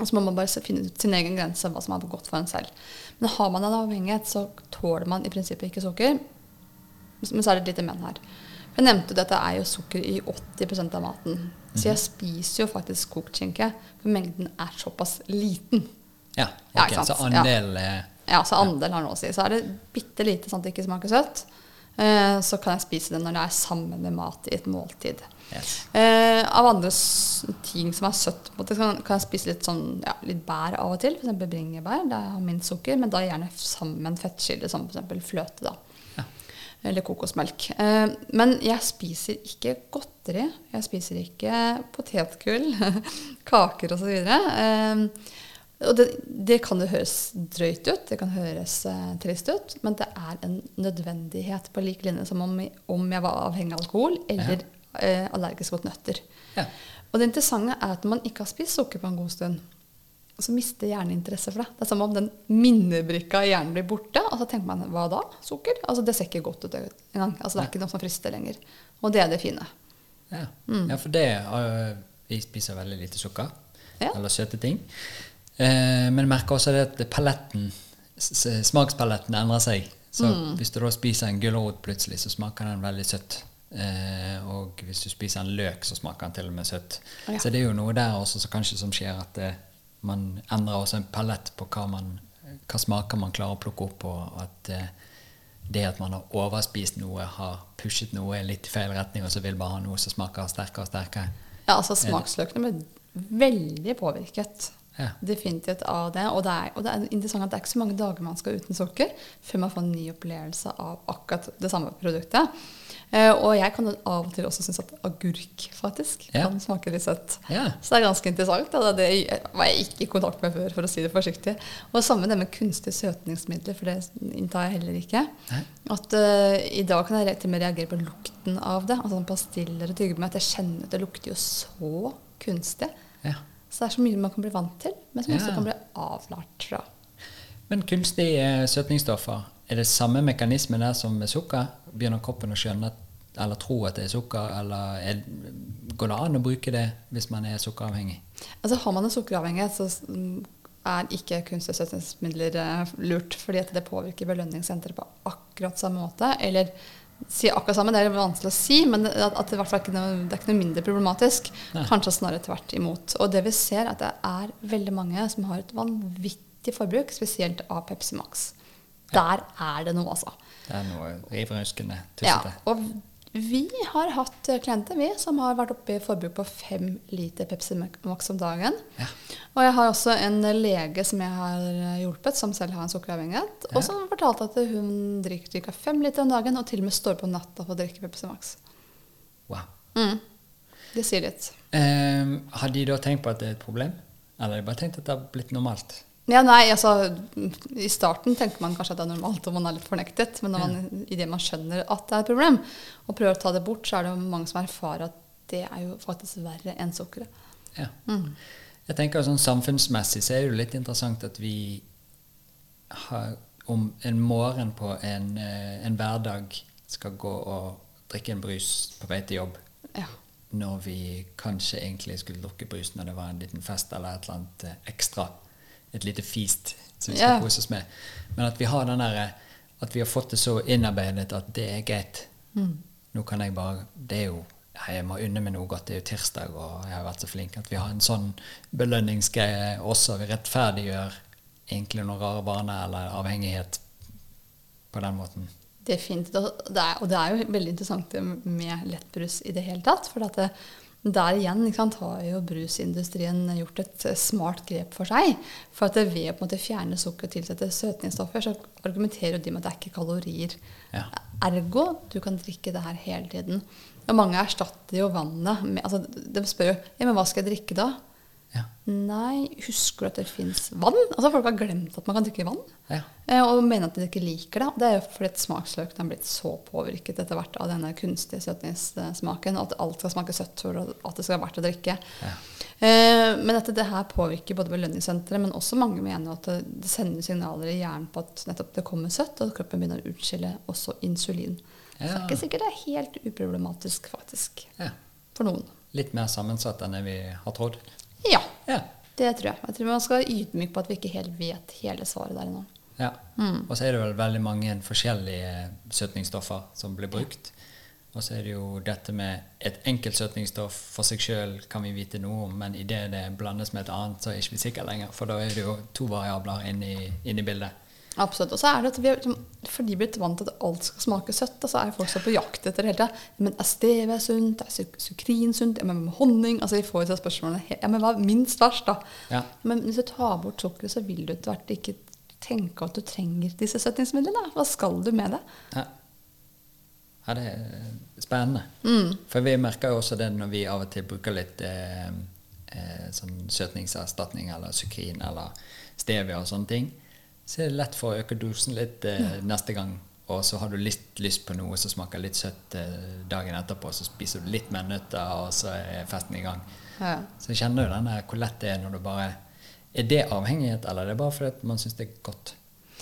S2: Og så må man bare finne ut sin egen grense, hva som er godt for en selv. Men har man en avhengighet, så tåler man i prinsippet ikke sukker. Men så er det et lite men her. Jeg nevnte jo at det er jo sukker i 80% av maten. Så jeg spiser jo faktisk kokt skinke, for mengden er såpass liten.
S1: ja,
S2: Ja,
S1: ok, så andel ja.
S2: Ja, så andel har noe å si. Så er det bitte lite sånn at det ikke smaker søtt. Eh, så kan jeg spise det når det er sammen med mat i et måltid.
S1: yes.
S2: Eh, av andre ting som er søtt, måte, kan jeg spise litt, sånn, ja, litt bær av og til. F.eks. bringebær. Der jeg har minst sukker, men da gjerne sammen med en fettkilde, som f.eks. fløte. da.
S1: Ja.
S2: Eller kokosmelk. Eh, men jeg spiser ikke godteri. Jeg spiser ikke potetgull, [laughs] kaker osv. Eh, Og det, det kan jo høres drøyt ut, det kan høres eh, trist ut, men det er en nødvendighet på lik linje som om, om jeg var avhengig av alkohol eller eh, allergisk mot nøtter.
S1: Ja.
S2: Og det interessante er at man ikke har spist sukker på en god stund, så mister hjernen interesse for det. Det er som om den minnebrikka i hjernen blir borte, og så tenker man hva da? Sukker? Altså Det ser ikke godt ut engang. Altså, det er ikke noe som frister lenger. Og det er det fine.
S1: Ja,
S2: Mm.
S1: ja for det øh, Vi spiser veldig lite sukker.
S2: Ja.
S1: Eller søte ting. Eh, men jeg merker også det at paletten, smakspaletten endrer seg. Så
S2: Mm.
S1: hvis du da spiser en gulrot plutselig, så smaker den veldig søtt. Eh, og hvis du spiser en løk, så smaker den til og med søtt.
S2: Ja.
S1: Så det er jo noe der også som kanskje som skjer at eh, man endrer også en palett på hva, man, hva smaker man klarer å plukke opp, og at eh, det at man har overspist noe, har pushet noe litt i feil retning, og så vil bare ha noe som smaker sterkere og sterkere.
S2: Ja, altså Smaksløkene blir veldig påvirket.
S1: Ja.
S2: Definitivt av det. Og det, er, og det er interessant at det er ikke så mange dager man skal uten sukker før man får en ny opplevelse av akkurat det samme produktet. Eh, og jeg kan av og til også synes at agurk faktisk
S1: Ja.
S2: kan smake litt søtt.
S1: Ja.
S2: Så det er ganske interessant. Da. Det var jeg ikke i kontakt med før, for å si det forsiktig. Og samme det med kunstige søtningsmidler, for det inntar jeg heller ikke.
S1: Nei.
S2: At uh, I dag kan jeg til og med reagere på lukten av det. Altså sånn Pastiller og tyggegummi. At jeg kjenner at det lukter jo så kunstig.
S1: Ja.
S2: Så det er så mye man kan bli vant til, men som også kan bli avlært fra.
S1: Men kunstige eh, søtningsstoffer, er det samme mekanisme der som med sukker? Begynner kroppen å skjønne eller tro at det er sukker, eller er, går det an å bruke det hvis man er sukkeravhengig?
S2: Altså Har man en sukkeravhengighet, så er ikke kunstige søtningsmidler eh, lurt, fordi at det påvirker belønningssenteret på akkurat samme måte. Eller si akkurat samme, det er vanskelig å si, men det- at, at det i hvert fall ikke noe, det er ikke noe mindre problematisk.
S1: Nei.
S2: Kanskje snarere tvert imot. Og det vi ser, er at det er veldig mange som har et vanvittig forbruk, spesielt av Pepsi Max. Der er det noe, altså.
S1: Det er noe rivrøskende,
S2: Ja, og vi har hatt klienter vi, som har vært oppe i forbruk på fem liter Pepsi Max om dagen.
S1: Ja.
S2: Og jeg har også en lege som jeg har hjulpet, som selv har en sukkeravhengighet.
S1: Ja.
S2: Og som fortalte at hun drikker ca. fem liter om dagen, og til og med står på natta for å drikke Pepsi Max.
S1: Wow.
S2: Mm. Det sier litt.
S1: Um, har de da tenkt på at det er et problem? Eller har de bare tenkt at det har blitt normalt?
S2: Ja, nei, altså, I starten tenker man kanskje at det er normalt og man er litt fornektet. Men når man, i det man skjønner at det er et problem, og prøver å ta det bort, så er det jo mange som erfarer at det er jo faktisk verre enn sukkeret.
S1: Ja.
S2: Mm.
S1: Jeg tenker sånn Samfunnsmessig så er det jo litt interessant at vi har, om en morgen på en, eh, en hverdag skal gå og drikke en brus på vei til jobb,
S2: Ja.
S1: når vi kanskje egentlig skulle drukke brus når det var en liten fest eller et eller annet eh, ekstra. Et lite feast som vi skal
S2: Ja.
S1: kose oss med. Men at vi har den der, at vi har fått det så innarbeidet at det er greit.
S2: Mm.
S1: Nå kan jeg bare Det er jo Jeg må unne meg noe godt. Det er jo tirsdag, og jeg har vært så flink. At vi har en sånn belønningsgreie også. Vi rettferdiggjør egentlig noen rare vaner eller avhengighet på den måten.
S2: Definitivt. Og det, er, og det er jo veldig interessant med lettbrus i det hele tatt. For at det, der igjen sant, har jo brusindustrien gjort et smart grep for seg. For at det ved å på en måte fjerne sukker og tilsette søtningsstoffer, så argumenterer de med at det er ikke kalorier.
S1: Ja.
S2: Ergo du kan drikke det her hele tiden. Og mange erstatter jo vannet med altså, De spør jo ja, men hva skal jeg drikke da?
S1: Ja.
S2: Nei, husker du at det fins vann? Altså Folk har glemt at man kan drikke vann.
S1: Ja.
S2: Eh, Og mener at de ikke liker det. Det er jo fordi smaksløkene er blitt så påvirket etter hvert av denne kunstige søtningssmaken. At alt skal smake søtt for at det skal være verdt å drikke.
S1: Ja.
S2: Eh, Men dette det her påvirker både belønningssenteret, men også mange mener at det sender signaler i hjernen på at nettopp det kommer søtt, og kroppen begynner å utskille også insulin. Så det er ikke sikkert det er helt uproblematisk, faktisk.
S1: ja.
S2: For noen.
S1: Litt mer sammensatt enn det vi har trodd.
S2: Ja,
S1: Ja.
S2: det tror jeg. Jeg tror man skal være ydmyk på at vi ikke helt vet hele svaret der ennå.
S1: Ja. Og så er det vel veldig mange forskjellige søtningsstoffer som blir brukt. Og så er det jo dette med et enkelt søtningsstoff for seg sjøl kan vi vite noe om, men idet det blandes med et annet, så er vi ikke sikre lenger. For da er det jo to variabler inne i bildet.
S2: Absolutt. Og så er det at vi er, liksom- fordi blitt vant til at alt skal smake søtt, og så er folk så på jakt etter det hele tida. Men er stevia sunt? Er suk- sukrin sunt? Ja, men med honning? Altså, Vi får jo spørsmålene Ja, men hva er minst verst, da?
S1: Ja.
S2: Men hvis du tar bort sukkeret, så vil du etter hvert ikke tenke at du trenger disse søtningsmidlene. Hva skal du med det?
S1: Ja. ja, det er spennende.
S2: Mm.
S1: For vi merker jo også det når vi av og til bruker litt eh, eh, sånn søtningserstatning eller sukrin eller stevia og sånne ting, så er det lett for å øke dosen litt eh, neste gang. Og så har du litt lyst på noe som smaker litt søtt eh, dagen etterpå, så spiser du litt mer nøtter, og så er festen i gang.
S2: Ja.
S1: Så kjenner den der hvor lett det er når du bare Er det avhengighet, eller er det bare fordi man syns det er godt?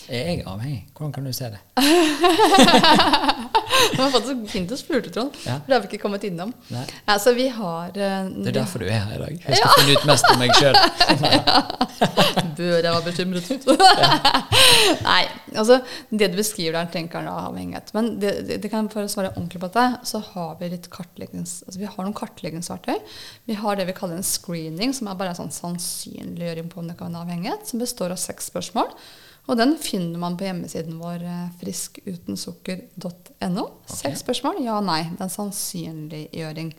S1: Er jeg avhengig? Hvordan kan du se det? [laughs] [laughs]
S2: Det var faktisk fint du spurte, Trond.
S1: Ja.
S2: For det har vi ikke kommet innom.
S1: Nei.
S2: Altså, vi har uh,
S1: Det er derfor du er her i dag. Jeg skal finne ut mest om meg sjøl.
S2: Bør [laughs] jeg være bekymret? [laughs] Nei, altså det du beskriver der, tenker jeg er avhengighet. Men det, det, det kan for å svare ordentlig på dette, så har vi litt kartleggings... Altså vi har noen kartleggingsverktøy. Vi har det vi kaller en screening, som er bare en sånn sannsynliggjøring på om det kan være avhengighet, som består av seks spørsmål. Og den finner man på hjemmesiden vår friskutensukker.no. Okay. Seks spørsmål, ja nei. Det er en sannsynliggjøring.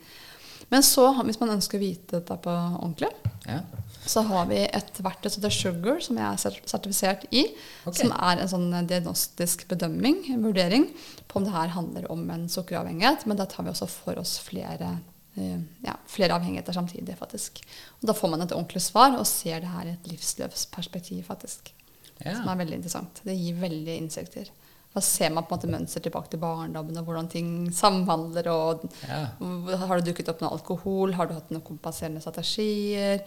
S2: Men så, hvis man ønsker å vite dette på ordentlig,
S1: Ja.
S2: så har vi et verktøy som heter Sugar, som jeg er sertifisert i.
S1: Okay.
S2: Som er en sånn diagnostisk bedømming, en vurdering, på om det her handler om en sukkeravhengighet. Men da tar vi også for oss flere, eh, ja, flere avhengigheter samtidig, faktisk. Og da får man et ordentlig svar og ser det her i et livsløpsperspektiv, faktisk.
S1: Ja.
S2: Som er veldig interessant. Det gir veldig innsikter. Da ser man på en måte mønster tilbake til barndommen og hvordan ting samhandler. og
S1: Ja.
S2: Har det dukket opp noe alkohol? Har du hatt noen kompenserende strategier?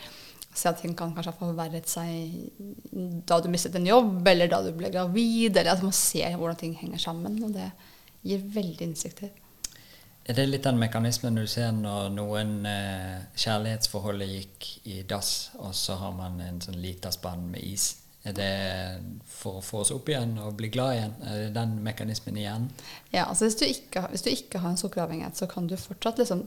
S2: Se at ting kan kanskje ha forverret seg da du mistet en jobb, eller da du ble gravid. eller at Man ser hvordan ting henger sammen, og det gir veldig innsikter.
S1: Er det litt den mekanismen du ser når noen eh, kjærlighetsforholdet gikk i dass, og så har man en sånn lita spann med is? Er det for å få oss opp igjen og bli glad igjen? Er det den mekanismen igjen?
S2: Ja, altså hvis du, ikke, hvis du ikke har en sukkeravhengighet, så kan du fortsatt liksom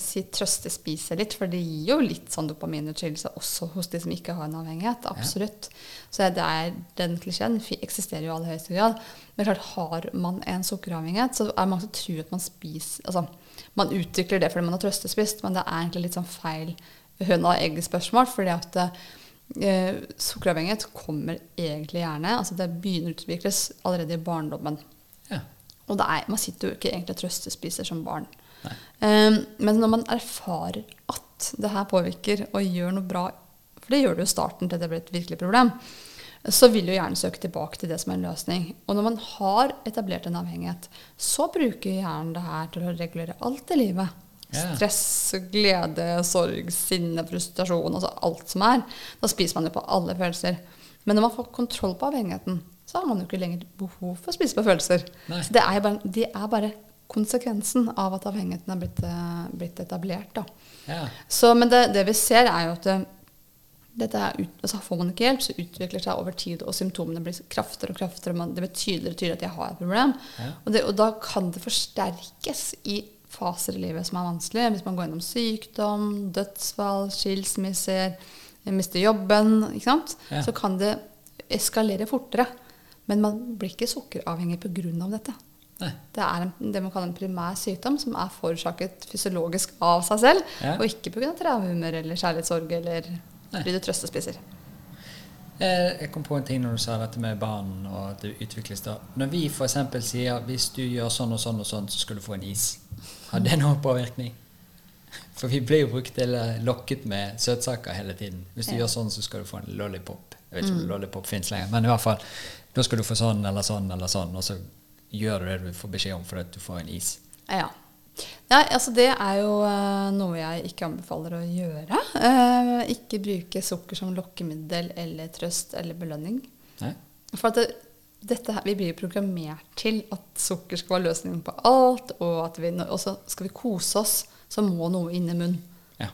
S2: si trøstespise litt, for det gir jo litt sånn dopaminutskillelse også hos de som ikke har en avhengighet. Absolutt. Så det er, den klisjeen eksisterer jo i aller høyeste grad. Men klart, har man en sukkeravhengighet, så er det mange som tror at man spiser Altså, man utvikler det fordi man har trøstespist, men det er egentlig litt sånn feil høna og egget-spørsmål. fordi at eh, sukkeravhengighet kommer egentlig gjerne altså Det begynner å utvikles allerede i barndommen.
S1: Ja.
S2: Og er, man sitter jo ikke egentlig og trøstespiser som barn. Um, men når man erfarer at det her påvirker og gjør noe bra, for det gjør det jo i starten til det blir et virkelig problem, så vil jo hjernen søke tilbake til det som er en løsning. Og når man har etablert en avhengighet, så bruker hjernen det her til å regulere alt i livet. Stress, glede, sorg, sinne, frustrasjon, altså alt som er. Da spiser man jo på alle følelser. Men når man får kontroll på avhengigheten, så har man jo ikke lenger behov for å spise på følelser.
S1: Nei.
S2: Så det er, bare, det er bare konsekvensen av at avhengigheten er blitt, eh, blitt etablert.
S1: Ja.
S2: Så, men det, det vi ser, er jo at det, dette er ut, altså får man ikke hjelp, så utvikler det seg over tid, og symptomene blir kraftigere og kraftigere. og Man, det blir tydeligere og tydeligere at jeg har et problem.
S1: Ja.
S2: Og, det, og da kan det forsterkes i faser i livet som er vanskelig. Hvis man går gjennom sykdom, dødsfall, skilsmisser, mister jobben?
S1: Ja.
S2: så kan det eskalere fortere. Men man blir ikke sukkeravhengig pga. dette.
S1: Nei.
S2: Det er en, det man kaller en primær sykdom som er forårsaket fysiologisk av seg selv,
S1: Ja.
S2: og ikke pga. traumer eller kjærlighetssorg eller fordi du trøstespiser.
S1: Eh, Jeg kom på en ting når du sa dette med barn og at det utvikles da. Når vi f.eks. sier hvis du gjør sånn og sånn og sånn, så skal du få en is. Har det noen påvirkning? For vi blir jo brukt eller lokket med søtsaker hele tiden. Hvis du
S2: Ja.
S1: gjør sånn, så skal du få en lollipop. Jeg vet ikke om lollipop fins lenger, men i hvert fall. Da skal du få sånn eller sånn eller sånn, og så gjør du det du får beskjed om fordi at du får en is.
S2: Ja. Nei, altså det er jo eh, noe jeg ikke anbefaler å gjøre. Eh, ikke bruke sukker som lokkemiddel eller trøst eller belønning.
S1: Nei?
S2: For at det, her, Vi blir jo programmert til at sukker skal være løsningen på alt, og at vi, og så skal vi kose oss, så må noe inn i munnen.
S1: Ja.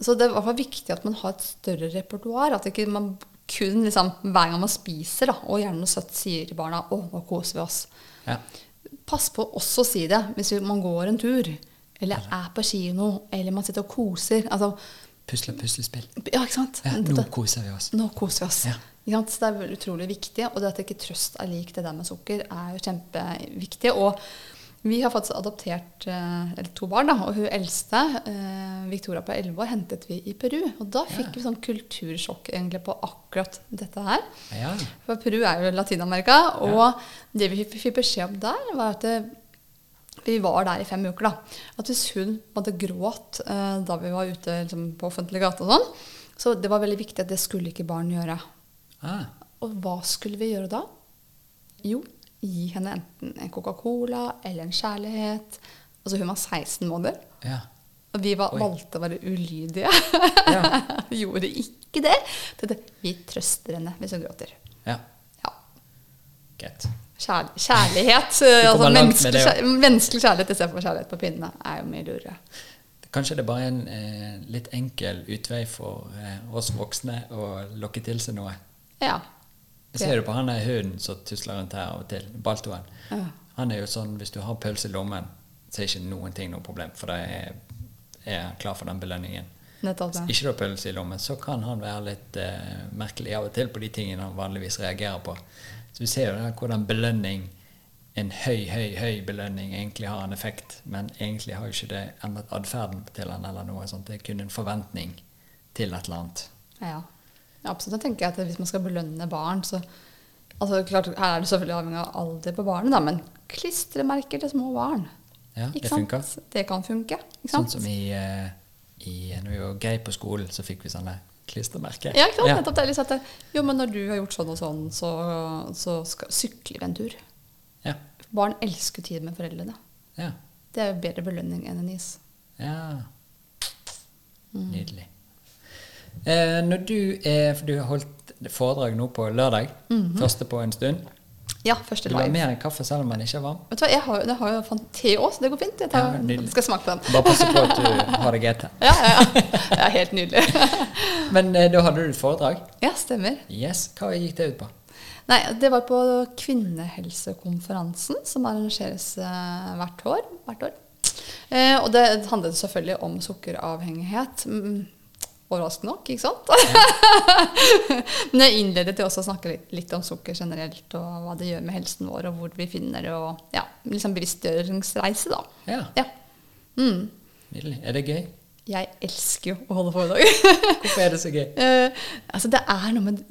S2: Så det er viktig at man har et større repertoar. At ikke man kun liksom, hver gang man spiser, da, og gjerne noe søtt, sier til barna 'Å, nå koser vi oss'.
S1: ja.
S2: Pass på også å si det hvis man går en tur, eller er på kino, eller man sitter og koser. Altså,
S1: Pusle puslespill.
S2: ja, ikke sant?
S1: Ja, nå koser vi oss.
S2: nå koser vi oss.
S1: Ja.
S2: Så det er utrolig viktig. Og det at ikke trøst er lik det der med sukker, er jo kjempeviktig. Og vi har faktisk adoptert eh, eller to barn, da, og hun eldste, eh, Victoria på 11 år, hentet vi i Peru. Og da fikk
S1: Ja.
S2: vi sånn kultursjokk egentlig på akkurat dette her.
S1: Ja.
S2: For Peru er jo Latin-Amerika, og det vi fikk beskjed om der, var at det, vi var der i fem uker, da. At hvis hun hadde grått eh, da vi var ute liksom, på offentlig gate og sånn, så det var veldig viktig at det skulle ikke barn gjøre.
S1: Ah,
S2: Og hva skulle vi gjøre da? Jo, gi henne enten en Coca-Cola eller en kjærlighet. Altså hun var 16 måneder,
S1: ja.
S2: og vi var, valgte å være ulydige.
S1: Ja. [laughs]
S2: gjorde ikke det. Tenkte, vi trøster henne hvis hun gråter.
S1: ja.
S2: Ja.
S1: Greit.
S2: Kjær, kjærlighet, [laughs] altså menneskelig,
S1: det,
S2: kjær- menneskelig kjærlighet istedenfor kjærlighet på pinne, er jo mye lurere.
S1: Kanskje det er bare en eh, litt enkel utvei for eh, oss voksne å lokke til seg noe.
S2: Ja.
S1: Det ser du på han der hunden som tusler rundt her av og til. Baltoen.
S2: Ja.
S1: Han er jo sånn, Hvis du har pølse i lommen, så er ikke noen ting noe problem. For da er, er klar for den belønningen.
S2: Nettopp
S1: Hvis ikke du har pølse i lommen, så kan han være litt eh, merkelig av og til på de tingene han vanligvis reagerer på. Så vi ser jo der hvordan belønning, en høy, høy, høy belønning, egentlig har en effekt. Men egentlig har jo ikke det endret atferden til han eller noe sånt. Det er kun en forventning til et eller annet.
S2: Ja. Ja, absolutt. Jeg tenker at hvis man skal belønne barn, så altså, klart, Her er det selvfølgelig avhengig av alder på barnet, da, men klistremerker til små barn.
S1: Ja, det funka.
S2: Det kan funke.
S1: Sånn som i, eh, i Når vi var gøy på skolen, så fikk vi sånne klistremerker.
S2: Ja, ikke sant? Nettopp det Liksom at Jo, men når du har gjort sånn og sånn, så, så skal sykler vi en tur.
S1: Ja.
S2: Barn elsker tid med foreldrene.
S1: ja.
S2: Det er jo bedre belønning enn en is.
S1: Ja.
S2: Mm.
S1: Nydelig. Eh, når du er For du har holdt foredrag nå på lørdag. Første på en stund.
S2: Ja, første
S1: Du vil ha
S2: Mhm. live.
S1: mer enn kaffe selv om den ikke er varm?
S2: Vet du hva, jeg har, jeg har jo fant te òg, så det går fint. Jeg tar,
S1: Ja,
S2: skal smake på den.
S1: Bare passe på at du har det GT.
S2: Ja, ja, ja. Det er helt nydelig. [laughs]
S1: Men eh, da hadde du et foredrag.
S2: Ja, stemmer.
S1: Yes. Hva gikk det ut på?
S2: Nei, det var på kvinnehelsekonferansen, som arrangeres eh, hvert år. Hvert år. Eh, og det handlet selvfølgelig om sukkeravhengighet. Mm, overraskende nok, ikke sant? [laughs] Men jeg innledet til også å snakke litt, litt om sukker generelt, og hva det gjør med helsen vår, og hvor vi finner det, og ja, liksom bevisstgjøringsreise, da.
S1: Ja,
S2: Ja. Mm.
S1: Er det gøy?
S2: Jeg elsker jo å holde foredrag. [laughs]
S1: Hvorfor er det så gøy?
S2: Uh, altså det er noe med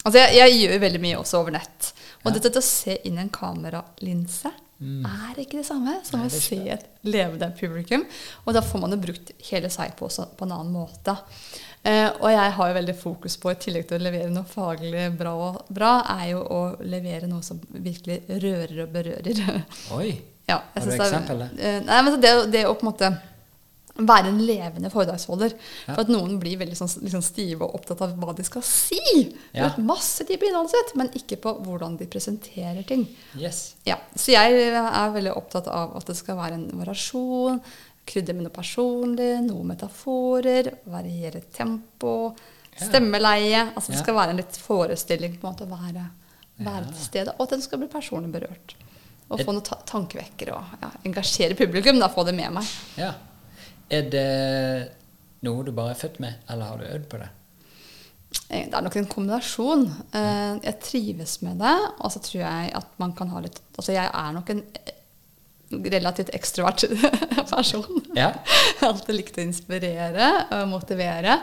S2: Altså jeg, jeg gjør veldig mye også over nett. Og
S1: Ja.
S2: dette til å se inn i en kameralinse er ikke det samme som
S1: Nei, det å
S2: se et levende publikum. Og da får man jo brukt hele seg på, også, på en annen måte. Eh, og jeg har jo veldig fokus på, i tillegg til å levere noe faglig bra, bra er jo å levere noe som virkelig rører og berører.
S1: Oi.
S2: Ja,
S1: Har du eksempel? det.
S2: Eh, Nei, men det, det å på en måte være en levende foredragsholder.
S1: Ja.
S2: For at noen blir veldig sånn, sånn stive og opptatt av hva de skal si.
S1: Ja.
S2: Ja. Masse de på innholdet sitt, men ikke på hvordan de presenterer ting.
S1: Yes.
S2: Ja, Så jeg er veldig opptatt av at det skal være en variasjon. Krydre med noe personlig, noen metaforer, variere tempo, stemmeleie. Altså. Det skal være en litt forestilling på en måte å være, være til stede. Og at den skal bli personlig berørt. Og få noen ta tankevekkere og ja, engasjere publikum. Da få det med meg.
S1: Ja. Er det noe du bare er født med, eller har du øvd på det?
S2: Eh, Det er nok en kombinasjon. Eh, Jeg trives med det, og så tror jeg at man kan ha litt Altså jeg er nok en eh, relativt ekstrovert [laughs] person.
S1: Ja.
S2: Jeg har alltid likt å inspirere og motivere.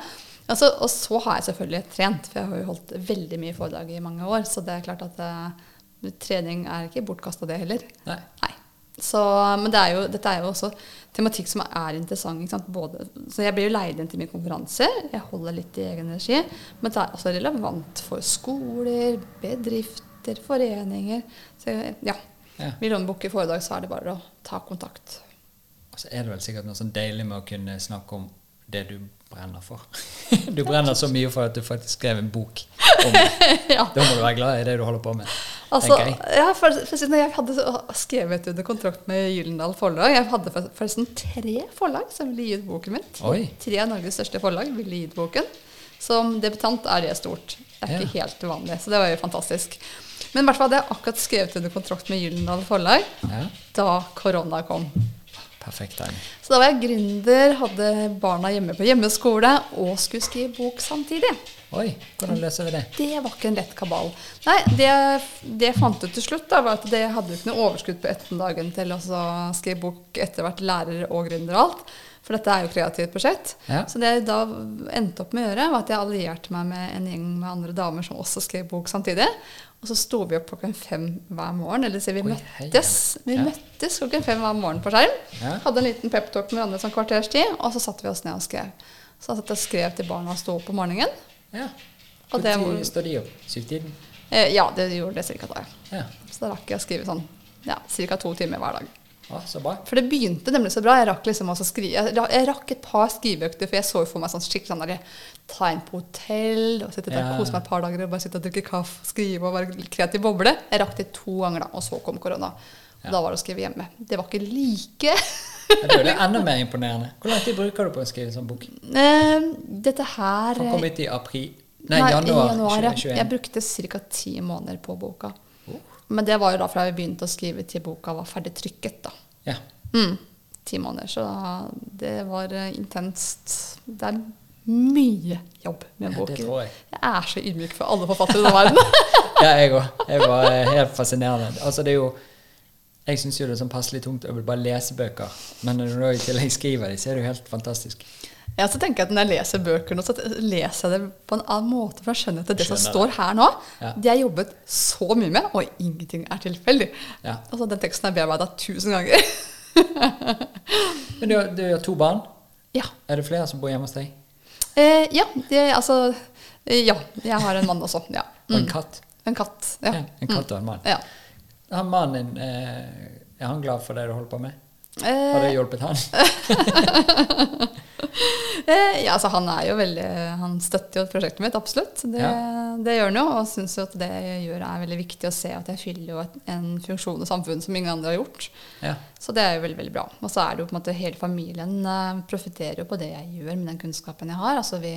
S2: Altså, og så har jeg selvfølgelig trent, for jeg har jo holdt veldig mye foredrag i mange år. Så det er klart at uh, trening er ikke bortkasta, det heller.
S1: Nei.
S2: Nei. Så, men det er jo, dette er jo også tematikk som er interessant. Både, så jeg blir jo leid inn til mine konferanser. Jeg holder litt i egen regi. Men det er også relevant for skoler, bedrifter, foreninger. Så ja.
S1: Ja.
S2: Vil noen booke foredrag, så er det bare å ta kontakt.
S1: Og så er det vel sikkert noe sånn deilig med å kunne snakke om det du brenner for. [laughs] Du brenner så mye for at du faktisk skrev en bok om [laughs] det.
S2: ja.
S1: Da må du være glad i det du holder på med.
S2: Altså,
S1: jeg.
S2: ja, for, for jeg hadde skrevet under kontrakt med Gyllendal forlag Jeg hadde for- forresten tre forlag som ville gi ut boken min.
S1: Oi.
S2: Tre av Norges største forlag ville gi ut boken. Som debutant er det stort. Det er
S1: Ja.
S2: ikke helt uvanlig. Så det var jo fantastisk. Men i hvert fall hadde jeg akkurat skrevet under kontrakt med Gyllendal forlag
S1: Ja.
S2: da korona kom.
S1: Perfekt timing.
S2: Så da var jeg gründer, hadde barna hjemme på hjemmeskole og skulle skrive bok samtidig.
S1: Oi, hvordan løser vi det?
S2: Det var ikke en lett kabal. Nei, det, det jeg fant ut til slutt, da, var at det hadde jo ikke noe overskudd på ettermiddagen til å skrive bok etter hvert lærer og gründer og alt. For dette er jo kreativt prosjekt.
S1: Ja.
S2: Så det jeg da endte opp med å gjøre, var at jeg allierte meg med en gjeng med andre damer som også skrev bok samtidig. Og så sto vi opp klokken fem hver morgen. Eller så vi
S1: Oi,
S2: møttes Vi
S1: heiene. Ja.
S2: møttes klokken fem hver morgen på skjerm.
S1: Ja.
S2: Hadde en liten peptalk med hverandre sånn kvarters tid, og så satte vi oss ned og skrev. Så jeg satt og skrev til barna og sto opp om morgenen.
S1: Ja.
S2: Hvor det
S1: står de opp? Syvtiden?
S2: Eh, ja, det gjorde det cirka da.
S1: Ja.
S2: Så da rakk jeg å skrive sånn ja, ca. to timer hver dag.
S1: Ah, Så bra.
S2: For det begynte nemlig så bra. Jeg rakk liksom også skrive Jeg, rakk et par skriveøkter, for jeg så for meg sånn skikkelig sånn der ta inn på hotell og sitte der
S1: Ja.
S2: kose meg et par dager og bare sitte og drikke kaffe, skrive og være kreativ boble. Jeg rakk det to ganger, da, og så kom korona. Og
S1: Ja.
S2: Da var det å skrive hjemme. Det var ikke like
S1: det er [laughs] enda mer imponerende. Hvor lang tid bruker du på å skrive en sånn bok?
S2: Eh, Dette her
S1: Han kom ut i april Nei,
S2: Nei,
S1: januar,
S2: januar ja.
S1: 2021.
S2: Jeg brukte ca. ti måneder på boka.
S1: Oh.
S2: Men det var jo da fra jeg begynte å skrive til boka var ferdig trykket. da.
S1: Ja.
S2: Mm, ti måneder, så det var eh, intenst. Det er mye jobb med
S1: Ja,
S2: boken.
S1: det tror jeg.
S2: Jeg er så ydmyk for alle forfattere i verden. [laughs]
S1: ja, jeg òg. Jeg var eh, helt fascinerende. Altså, det er jo Jeg syns jo det er sånn passelig tungt å bare lese bøker, men når du i tillegg skriver dem, så er det jo helt fantastisk.
S2: ja, så tenker jeg at Når jeg leser bøker nå, så leser jeg det på en annen måte. For jeg skjønner at det som står her nå,
S1: Ja.
S2: det er jobbet så mye med, og ingenting er tilfeldig.
S1: Ja.
S2: Altså, Den teksten er bearbeida tusen ganger. [laughs]
S1: Men du, har- du har to barn.
S2: ja.
S1: Er det flere som bor hjemme hos deg?
S2: Eh, ja, det, altså eh, Ja, jeg har en mann også. Ja. [laughs]
S1: Og en
S2: Mm.
S1: katt?
S2: En katt. Ja.
S1: Ja, en katt og en mann.
S2: Ja.
S1: Han mannen eh, er han glad for det du holder på med? Har
S2: Eh,
S1: det hjulpet han? [laughs]
S2: eh, ja, altså han er jo veldig Han støtter jo prosjektet mitt, absolutt. Det,
S1: Ja.
S2: det gjør han jo, og syns jo at det jeg gjør er veldig viktig å se at jeg fyller jo et, en funksjon i samfunnet som ingen andre har gjort.
S1: Ja.
S2: Så det er jo veldig veldig bra. Og så er det jo på en måte hele familien uh, profitterer jo på det jeg gjør med den kunnskapen jeg har. Altså vi,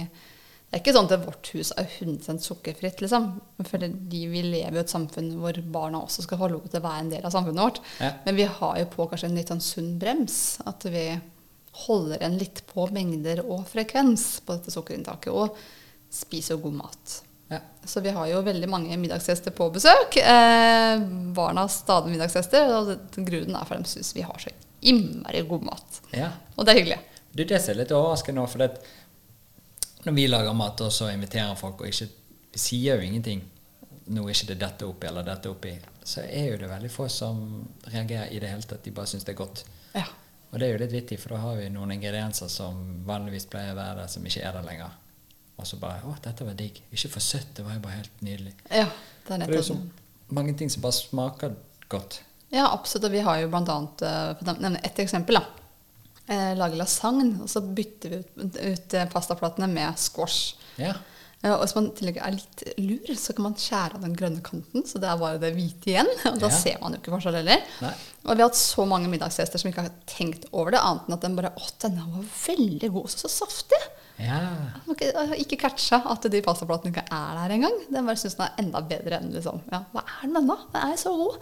S2: det er ikke sånn at vårt hus er 100 sukkerfritt, liksom. For vi lever i et samfunn hvor barna også skal få lov til å være en del av samfunnet vårt.
S1: Ja.
S2: Men vi har jo på kanskje en litt sånn sunn brems. At vi holder en litt på mengder og frekvens på dette sukkerinntaket. Og spiser jo god mat.
S1: Ja.
S2: Så vi har jo veldig mange middagsgjester på besøk. Eh, barna har stadig middagsgjester, og grunnen er for dem syns vi har så innmari god mat.
S1: ja.
S2: Og det er hyggelig.
S1: Du, det som er litt overraskende nå, for det, når vi lager mat og så inviterer folk, og ikke, vi sier jo ingenting nå er ikke det dette oppi eller dette oppi, så er jo det veldig få som reagerer i det hele tatt. De bare syns det er godt.
S2: Ja.
S1: Og det er jo litt vittig, for da har vi noen ingredienser som vanligvis pleier å være der, som ikke er der lenger. Og så bare Å, dette var digg. Ikke for søtt, det var jo bare helt nydelig.
S2: ja, det er
S1: For det er jo
S2: nettopp
S1: så mange ting som bare smaker godt.
S2: Ja, absolutt. Og vi har jo blant annet, eh, for å nevne ett eksempel, da. Eh, lage lasagne, og så bytter vi ut, ut eh, pastaplatene med squash.
S1: Ja.
S2: Eh, Og hvis man tillegg er litt lur, så kan man skjære av den grønne kanten, så det er bare det hvite igjen. [laughs] Og da
S1: Ja.
S2: ser man jo ikke forskjell heller.
S1: Nei.
S2: Og vi har hatt så mange middagsgjester som ikke har tenkt over det, annet enn at den bare Å, denne var veldig god, så, så saftig.
S1: Ja.
S2: Jeg har ikke catcha at de pastaplatene ikke er der engang. Den bare syns den er enda bedre enn liksom Ja, hva er den ennå? Den er så god.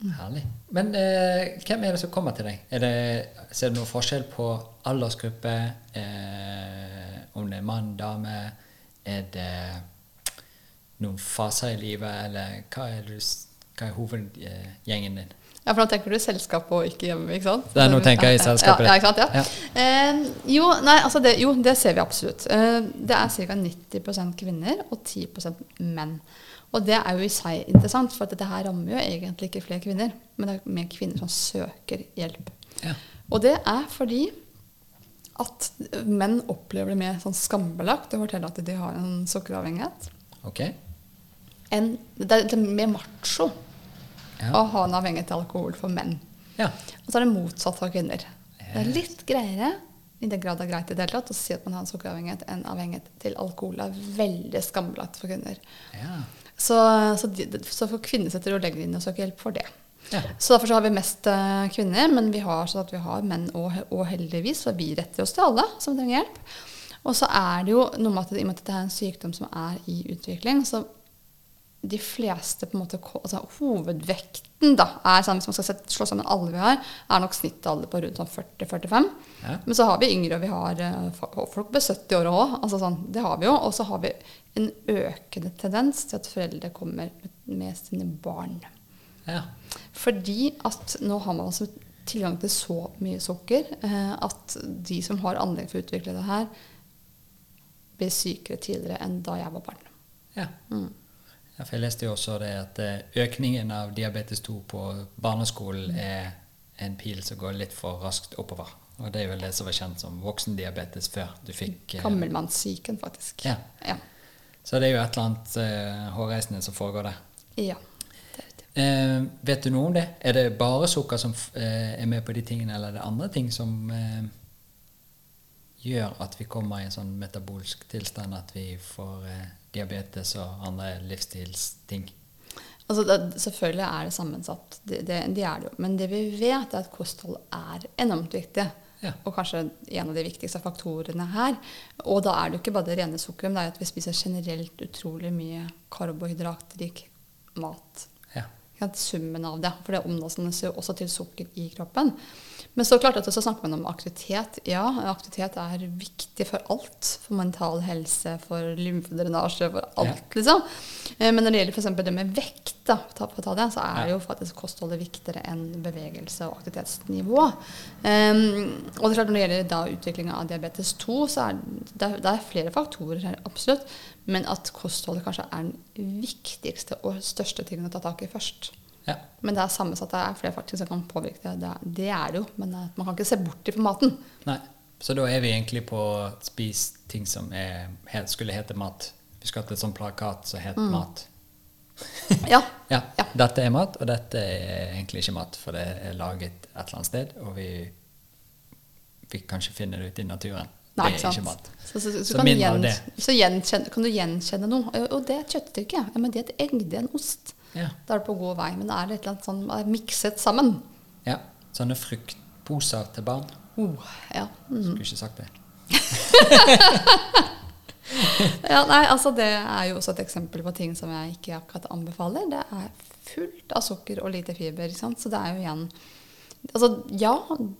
S1: Herlig. Men eh, hvem er det som kommer til deg? Er det, ser du noen forskjell på aldersgruppe? Eh, om det er mann, dame? Er det noen faser i livet? Eller hva er, du hva er hovedgjengen din?
S2: Ja, for nå tenker du selskap og ikke hjemme, ikke sant?
S1: Nei, nå tenker jeg i selskapet
S2: Ja, ja, ikke sant? Ja. Eh, jo, nei, altså det, jo, det ser vi absolutt. Eh, det er ca. 90% kvinner og 10% menn. Og det er jo i seg interessant, for dette her rammer jo egentlig ikke flere kvinner, men det er mer kvinner som søker hjelp.
S1: Ja.
S2: Og det er fordi at menn opplever det mer sånn skambelagt å fortelle at de har en sukkeravhengighet.
S1: Ok?
S2: En, det er det er mer macho
S1: Ja.
S2: å ha en avhengighet til alkohol for menn.
S1: Ja.
S2: Og så er det motsatt for kvinner. Det er litt greiere, i den grad det er greit i det hele tatt, å si at man har en sukkeravhengighet enn avhengighet til alkohol. Det er veldig skambelagt for kvinner.
S1: ja.
S2: Så, så, de, så for kvinner setter jo lenger inn og søker hjelp for det.
S1: Ja.
S2: Så derfor så har vi mest eh, kvinner, men vi har sånn at vi har menn og, og heldigvis, for vi retter oss til alle som trenger hjelp. Og så er det jo noe med at, i og med at det er en sykdom som er i utvikling, så de fleste på en måte, altså Hovedvekten da, er sånn, hvis man skal sette, slå sammen alle vi har, er nok snittalder på rundt sånn 40-45.
S1: Ja.
S2: Men så har vi yngre, og vi har eh, folk på 70 år òg. Altså sånn, det har vi jo. Og så har vi en økende tendens til at foreldre kommer med, med sine barn.
S1: ja.
S2: Fordi at nå har man altså tilgang til så mye sukker eh, at de som har anlegg for å utvikle det her, blir sykere tidligere enn da jeg var barn.
S1: Ja.
S2: Mm.
S1: Ja, for jeg leste jo også det at eh, økningen av diabetes 2 på barneskolen er en pil som går litt for raskt oppover. Og det er vel det som var kjent som voksendiabetes før du fikk eh,
S2: Gammelmannssyken, faktisk.
S1: Ja.
S2: Ja.
S1: Så det er jo et eller annet eh, hårreisende som foregår der.
S2: ja. Det vet, jeg.
S1: Eh, vet du noe om det? Er det bare sukker som eh, er med på de tingene, eller er det andre ting som eh, gjør at vi kommer i en sånn metabolsk tilstand at vi får eh, diabetes og andre livsstilsting?
S2: Altså, det, selvfølgelig er det sammensatt. Det, det, det er det jo. Men det vi vet, er at kosthold er enormt viktig.
S1: Ja.
S2: Og kanskje en av de viktigste faktorene her. Og da er det jo ikke bare det rene sukkeret, men det er at vi spiser generelt utrolig mye karbohydratrik mat.
S1: Ja.
S2: Summen av det. For det omdannes jo også til sukker i kroppen. Men så klart at så snakker man om aktivitet. Ja, aktivitet er viktig for alt. For mental helse, for lymfedrenasje, for alt,
S1: Ja.
S2: liksom. Eh, Men når det gjelder f.eks. det med vekt, da, ta- for å ta det, så er
S1: Ja.
S2: jo faktisk kostholdet viktigere enn bevegelse og aktivitetsnivå. Um, og det er klart når det gjelder da utviklinga av diabetes 2, så er det, det er flere faktorer her, absolutt. Men at kostholdet kanskje er den viktigste og største tingen å ta tak i først.
S1: Ja.
S2: Men det er sammensatt, det er flere faktorer som kan påvirke det. Det er, det er det jo, men eh, man kan ikke se bort fra maten.
S1: Nei. Så da er vi egentlig på å spise ting som er, skulle hete mat. Vi skulle hatt et sånn plakat som het mat.
S2: Ja. [laughs]
S1: Ja,
S2: Ja.
S1: dette er mat, og dette er egentlig ikke mat, for det er laget et eller annet sted, og vi, vi kanskje finner finne det ute i naturen.
S2: Nei,
S1: det er ikke mat.
S2: Så, så, så,
S1: Så
S2: kan, gjenkjenne, kan du gjenkjenne noe. Og det er et kjøttstykke. Ja, men det er et egg, det er en ost.
S1: Ja.
S2: Da er det på god vei. Men det er litt sånn mikset sammen.
S1: ja. Sånne fruktposer til barn.
S2: Oh, ja. Mm.
S1: Skulle ikke sagt det. [laughs]
S2: ja. Nei, altså det er jo også et eksempel på ting som jeg ikke akkurat anbefaler. Det er fullt av sukker og lite fiber. Så det er jo igjen Altså, ja,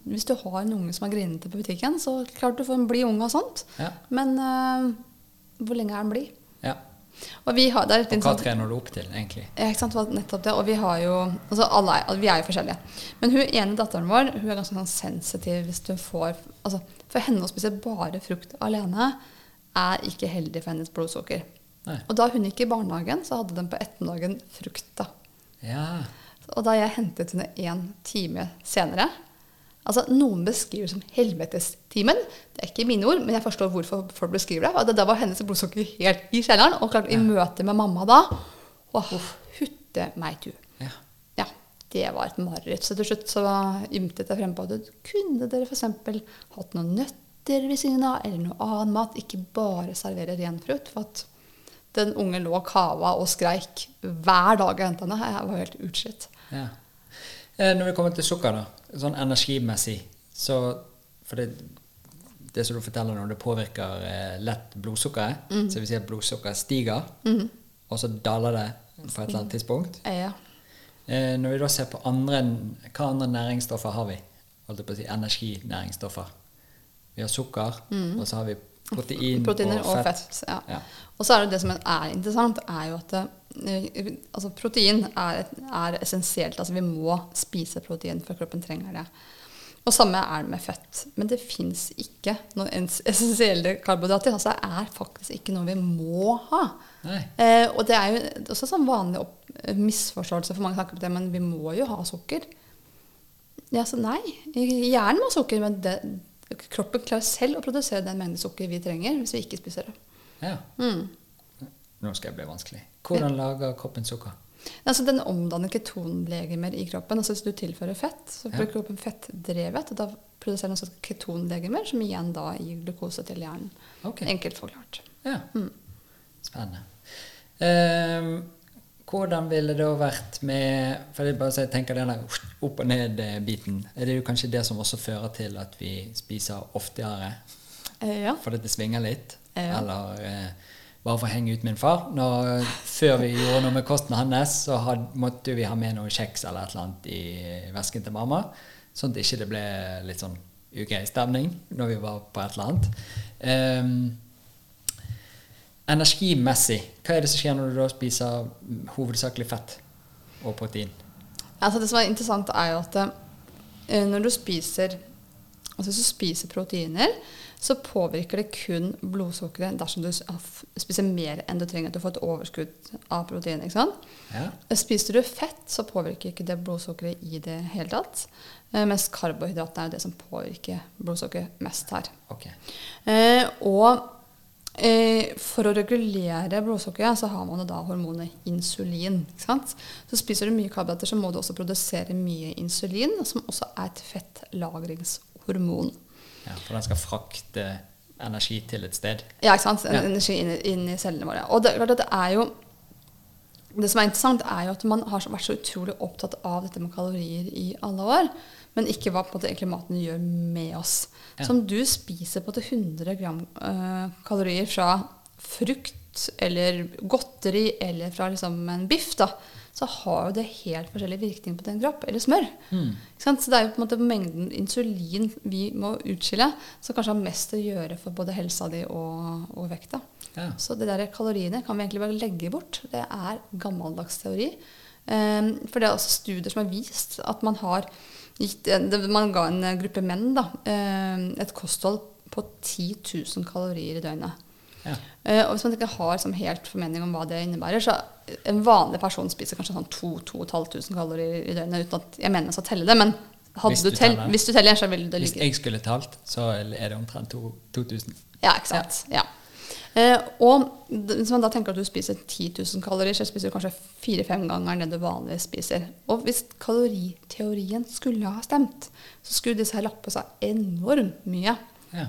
S2: hvis du har en unge som er grinete på butikken, så klart du får en blid unge og sånt.
S1: Ja.
S2: Men uh, hvor lenge er den blid? Og vi har,
S1: Og hva trener du opp til, egentlig?
S2: Ja, ikke sant, nettopp det. Og vi har jo altså alle er, Vi er jo forskjellige. Men hun ene datteren vår hun er ganske sånn sensitiv hvis hun får altså, For henne å spise bare frukt alene er ikke heldig for hennes blodsukker.
S1: Nei.
S2: Og da hun gikk i barnehagen, så hadde de på ettermiddagen frukt. da.
S1: Ja.
S2: Og da jeg hentet henne en time senere Altså, Noen beskriver det som helvetestimen. Det er ikke mine ord, men jeg forstår hvorfor folk beskriver det. Og det- Da var hennes blodsukker helt i kjelleren. Og klart, i møte med mamma da Åh, hutte meg tu.
S1: ja.
S2: Ja, det var et mareritt. Så til slutt så ymtet jeg frem på at kunne dere f.eks. hatt noen nøtter ved siden av, eller noe annen mat. Ikke bare servere ren frukt. For at den unge lå og kava og skreik hver dag jeg henta henne. Jeg var helt utslitt.
S1: Ja. Eh, Når vi kommer til sukker, da, sånn energimessig, så For det, det som du forteller nå, det påvirker eh, lett blodsukkeret. Så det vil si at blodsukkeret stiger, og så daler det på et eller annet tidspunkt.
S2: Ja.
S1: Eh, når vi da ser på andre, hva andre næringsstoffer har vi? Holdt jeg på å si energinæringsstoffer. Vi har sukker, og så har vi protein
S2: Proteiner
S1: og fett.
S2: ja.
S1: Ja.
S2: Og så er det det som er interessant, er jo at altså protein er, er essensielt. Altså vi må spise protein, for kroppen trenger det. Og samme er det med fett. Men det fins ikke noen [laughs] essensielle karbohydrater. Altså det er faktisk ikke noe vi må ha. Eh, og det er jo også sånn vanlig opp, misforståelse, for mange snakker om det, men vi må jo ha sukker. Ja, så nei. Hjernen må ha sukker, men det, kroppen klarer selv å produsere den mengde sukker vi trenger hvis vi ikke spiser det.
S1: Ja.
S2: Mm.
S1: Nå skal jeg bli vanskelig. Hvordan lager kroppen sukker?
S2: Altså, den omdanner ketonlegemer i kroppen. Altså, hvis du tilfører fett, så blir
S1: Ja.
S2: kroppen fettdrevet. Og da produserer den også ketonlegemer, som igjen da gir glukose til hjernen.
S1: Okay.
S2: Enkelt forklart.
S1: Ja. Spennende. Ehm, hvordan ville det vært med For jeg bare tenker den opp og ned-biten. Er det jo kanskje det som også fører til at vi spiser oftere
S2: Eh, ja.
S1: fordi det svinger litt?
S2: Ja.
S1: Eller eh, bare for å henge ut min far. Når, før vi gjorde noe med kosten hans, så had, måtte vi ha med noe kjeks eller et eller annet i vesken til mamma. Sånn at det ikke ble litt sånn ugrei stemning når vi var på et eller annet. Um, energimessig, hva er det som skjer når du da spiser hovedsakelig fett og protein?
S2: Altså, det som er interessant, er jo at eh, når du spiser Altså hvis du spiser proteiner, så påvirker det kun blodsukkeret dersom du spiser mer enn du trenger til å få et overskudd av protein. ikke sant?
S1: Ja.
S2: Spiser du fett, så påvirker ikke det blodsukkeret i det hele tatt. Eh, Mens karbohydratene er det som påvirker blodsukkeret mest her.
S1: Okay.
S2: Eh, og eh, for å regulere blodsukkeret så har man da hormonet insulin. Så spiser du mye karbohydrater, så må du også produsere mye insulin, som også er et fettlagringshormon.
S1: Ja, for den skal frakte energi til et sted.
S2: Ja, ikke sant?
S1: Ja.
S2: Energi inn, i- inn i cellene våre. Og det, er klart at det er jo det som er interessant, er jo at man har vært så utrolig opptatt av dette med kalorier i alle år, men ikke hva på en måte egentlig maten gjør med oss.
S1: Ja.
S2: Så om du spiser på en måte 100 gram øh, kalorier fra frukt eller godteri eller fra liksom en biff, da, så har jo det helt forskjellig virkning på din kropp. Eller smør. Sant? Så det er jo på en måte mengden insulin vi må utskille, som kanskje har mest å gjøre for både helsa di og, og vekta.
S1: Ja.
S2: Så det der kaloriene kan vi egentlig bare legge bort. Det er gammeldags teori. Um, for det er også studier som har vist at man har gitt Man ga en gruppe menn da, um, et kosthold på 10 000 kalorier i døgnet.
S1: Ja.
S2: Eh, og hvis man ikke har som helt formening om hva det innebærer, så en vanlig person spiser kanskje sånn 2500 kalorier i døgnet uten at jeg mener jeg skal telle det, men
S1: Hvis
S2: du tell, hvis du teller, så vil det ligge Hvis
S1: jeg skulle talt, så er det omtrent to- 2000.
S2: Ja, ikke sant. Ja. Eh, og hvis man da tenker at du spiser 10 000 kalorier, så spiser du kanskje fire-fem ganger det du vanligvis spiser. Og hvis kaloriteorien skulle ha stemt, så skulle disse her lagt på seg enormt mye.
S1: Ja.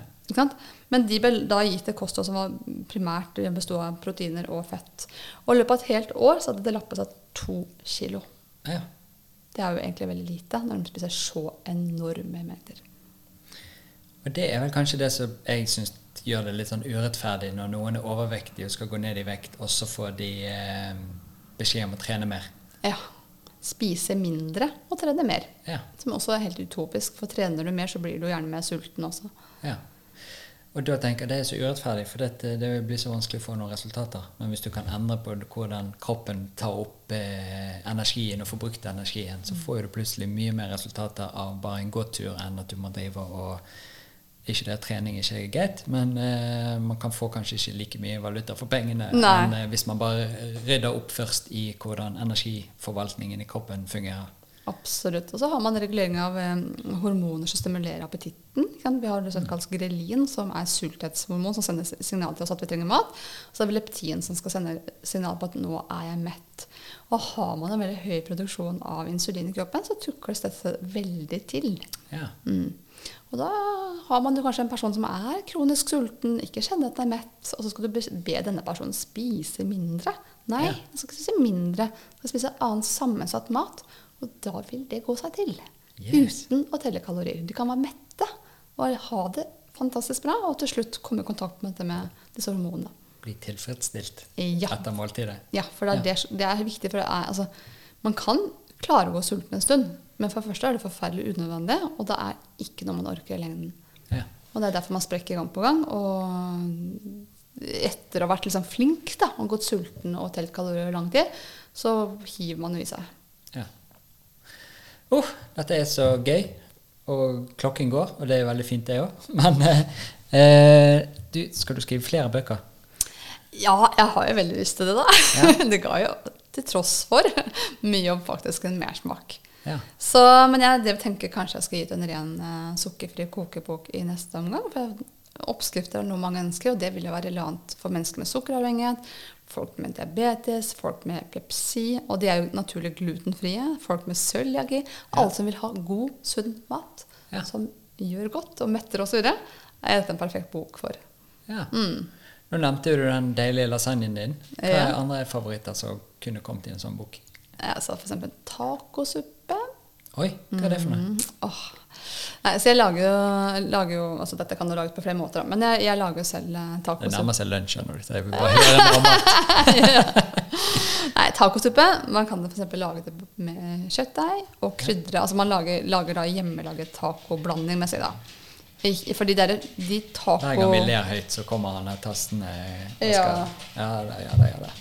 S2: Men de ble da gitt et kosthold som var primært bestod av proteiner og fett. Og i løpet av et helt år så hadde det lappet seg to kilo.
S1: ja.
S2: Det er jo egentlig veldig lite når de spiser så enorme mengder.
S1: Og det er vel kanskje det som jeg syns gjør det litt sånn urettferdig når noen er overvektige og skal gå ned i vekt, og så får de eh, beskjed om å trene mer.
S2: Ja. Spise mindre og trene mer.
S1: Ja.
S2: Som også er helt utopisk, for trener du mer, så blir du gjerne mer sulten også.
S1: ja. Og da tenker jeg det er så urettferdig, for det, det blir så vanskelig å få noen resultater. Men hvis du kan endre på hvordan kroppen tar opp eh, energien og får brukt energien, så får du plutselig mye mer resultater av bare en gåtur enn at du må drive og Ikke det at trening ikke er greit, men eh, man kan få kanskje ikke like mye valuta for pengene enn eh, hvis man bare rydder opp først i hvordan energiforvaltningen i kroppen fungerer.
S2: Absolutt. Og så har man regulering av eh, hormoner som stimulerer appetitten. Vi har det som kalles grelin, som er sulthetshormon, som sender signal til oss at vi trenger mat. Og så har vi leptin, som skal sende signal på at nå er jeg mett. Og har man en veldig høy produksjon av insulin i kroppen, så tukles dette veldig til.
S1: Ja.
S2: Mm. Og da har man kanskje en person som er kronisk sulten, ikke kjenner at den er mett, og så skal du be- denne personen spise mindre. Nei,
S1: Ja.
S2: den skal spise mindre, den skal spise annen sammensatt mat. Og da vil det gå seg til.
S1: Yes.
S2: Uten å telle kalorier. De kan være mette og ha det fantastisk bra, og til slutt komme i kontakt med med disse hormonene.
S1: Bli tilfredsstilt
S2: Ja.
S1: etter måltidet.
S2: Ja, for det er, det, det er viktig. For det er, altså, man kan klare å gå sulten en stund, men for det første er det forferdelig unødvendig, og det er ikke noe man orker i lengden.
S1: Ja.
S2: Og det er derfor man sprekker gang på gang. Og etter å ha vært liksom flink da, og gått sulten og telt kalorier i lang tid, så hiver man jo i seg.
S1: Ja. Uh, dette er så gøy, og klokken går, og det er veldig fint, det òg. [laughs] Men eh, du, skal du skrive flere bøker?
S2: Ja, jeg har jo veldig lyst til det, da.
S1: Ja. [laughs]
S2: det ga jo til tross for mye om faktisk en mersmak.
S1: Ja.
S2: Så, men jeg tenker kanskje jeg skal gi ut en ren uh, sukkerfri kokebok i neste omgang. For oppskrifter er noe mange ønsker, og det vil jo være relevant for mennesker med sukkeravhengighet, folk med diabetes, folk med epilepsi, og de er jo naturlig glutenfrie, folk med cøliaki. Alle som vil ha god, sunn mat
S1: Ja.
S2: som gjør godt og metter osv., er dette en perfekt bok for.
S1: ja. Nå nevnte du den deilige lasagnen din. Hva er
S2: Ja.
S1: andre favoritter som kunne kommet i en sånn bok?
S2: Jeg sa f.eks. tacosuppe.
S1: Oi, hva er det for noe?
S2: Mm, åh. Nei, så jeg lager jo, lager jo altså Dette kan du lage på flere måter, men jeg, jeg lager jo selv tacosuppe.
S1: Det nærmer seg lunsj nå. Jeg vil bare [laughs] høre om. [laughs]
S2: Nei, tacosuppe. Man kan f.eks. lage det med kjøttdeig og krydre. Altså man lager, lager da hjemmelaget tacoblanding med seg, da. Fordi det er de taco...
S1: Hver gang vi ler høyt, så kommer han og tastene og
S2: Ja.
S1: det Ja det, ja det, Ja, da.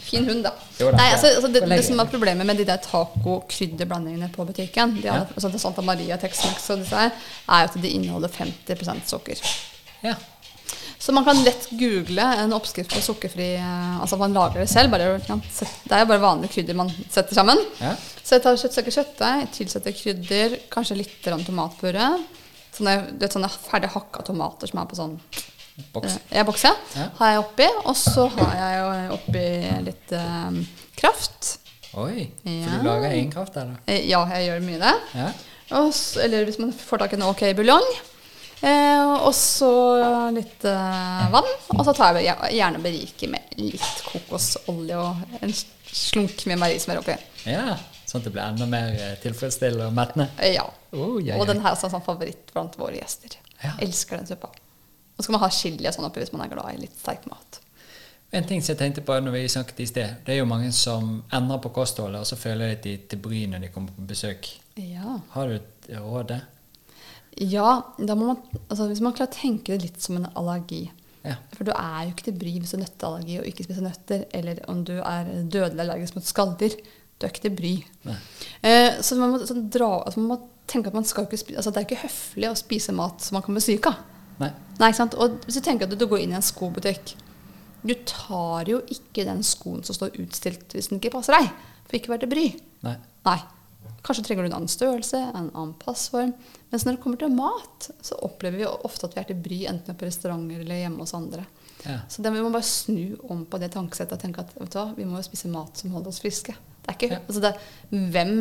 S2: Fin hund, da.
S1: Jo da,
S2: Nei, altså, altså det, det som er problemet med de der taco-krydderblandingene på butikken, de
S1: Ja.
S2: alle, altså Santa Maria, Tex-Mex og disse her, er at de inneholder 50% sukker.
S1: Ja.
S2: Så man kan lett google en oppskrift på sukkerfri eh, Altså man lager det selv. Bare, ja, det er jo bare vanlige krydder man setter sammen.
S1: Ja.
S2: Så jeg tar kjøttstykke kjøttdeig, tilsetter krydder, kanskje litt grann tomatpuré. Sånne, vet, sånne ferdig hakka tomater som er på sånn
S1: Boks.
S2: eh, ja, boks, ja.
S1: Ja.
S2: Har jeg oppi. Og så har jeg jo oppi litt eh, kraft.
S1: Oi. For
S2: Ja.
S1: du lager egen kraft, der,
S2: da? ja, jeg gjør mye det.
S1: Ja.
S2: Og så, eller hvis man får tak i en ok buljong. Eh, og så litt eh, vann. Og så tar jeg gjerne berike med litt kokosolje og en slunk med marismør oppi.
S1: ja. Sånn at det blir enda mer eh, tilfredsstillende og mettende.
S2: Eh, ja.
S1: Oh, ja,
S2: Og den her er sånn, sånn favoritt blant våre gjester.
S1: Ja.
S2: Elsker den suppa. Og så skal man ha chili og sånn oppi hvis man er glad i litt sterk mat.
S1: En ting som jeg tenkte på når vi snakket i sted, det er jo mange som endrer på kostholdet, og så føler de at de til bry når de kommer på besøk.
S2: Ja.
S1: Har du et råd der?
S2: ja, da må man, altså hvis man klarer å tenke det litt som en allergi.
S1: Ja.
S2: For du er jo ikke til bry hvis du har nøtteallergi og ikke spiser nøtter, eller om du er dødelig allergisk mot skalldyr. Du er ikke til bry. Eh, så man må, så dra, altså man må tenke at man skal ikke spise, altså det er ikke høflig å spise mat som man kan bli syk av.
S1: Nei.
S2: Nei? Og hvis du tenker at du går inn i en skobutikk Du tar jo ikke den skoen som står utstilt hvis den ikke passer deg. For ikke å være til bry.
S1: Nei.
S2: Nei. Kanskje trenger du en annen størrelse, en annen passform. Mens når det kommer til mat, så opplever vi ofte at vi er til bry enten på restauranter eller hjemme hos andre.
S1: Ja.
S2: Så det, vi må bare snu om på det tankesettet og tenke at hva, vi må jo spise mat som holder oss friske. Det er ikke,
S1: Ja.
S2: altså det, hvem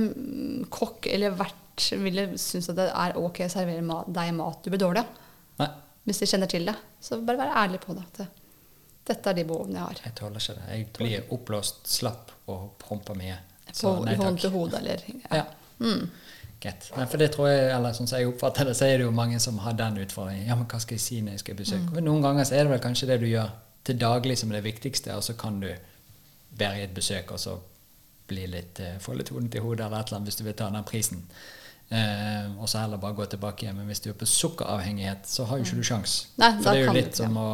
S2: kokk eller vert ville synes at det er ok å servere mat, deg mat du blir dårlig av? Hvis de kjenner til det. Så bare være ærlig på det. At det, dette er de behovene jeg har.
S1: Jeg tåler ikke det. Jeg blir oppblåst, slapp og promper mye.
S2: På
S1: Så nei
S2: hånd til hodet eller
S1: Ja. Greit. Nei, for det tror jeg, eller sånn som jeg oppfatter det, så er det jo mange som har den utfordringen. Ja, men hva skal jeg si når jeg skal besøke? Og noen ganger så er det vel kanskje det du gjør til daglig som er det viktigste, og så kan du være i et besøk og så bli litt, eh, få litt hodet til hodet eller et eller annet hvis du vil ta den prisen. Eh, og så heller bare gå tilbake igjen. Men hvis du er på sukkeravhengighet, så har jo ikke du sjans.
S2: Nei,
S1: For det er jo
S2: kan du
S1: litt
S2: ikke.
S1: som å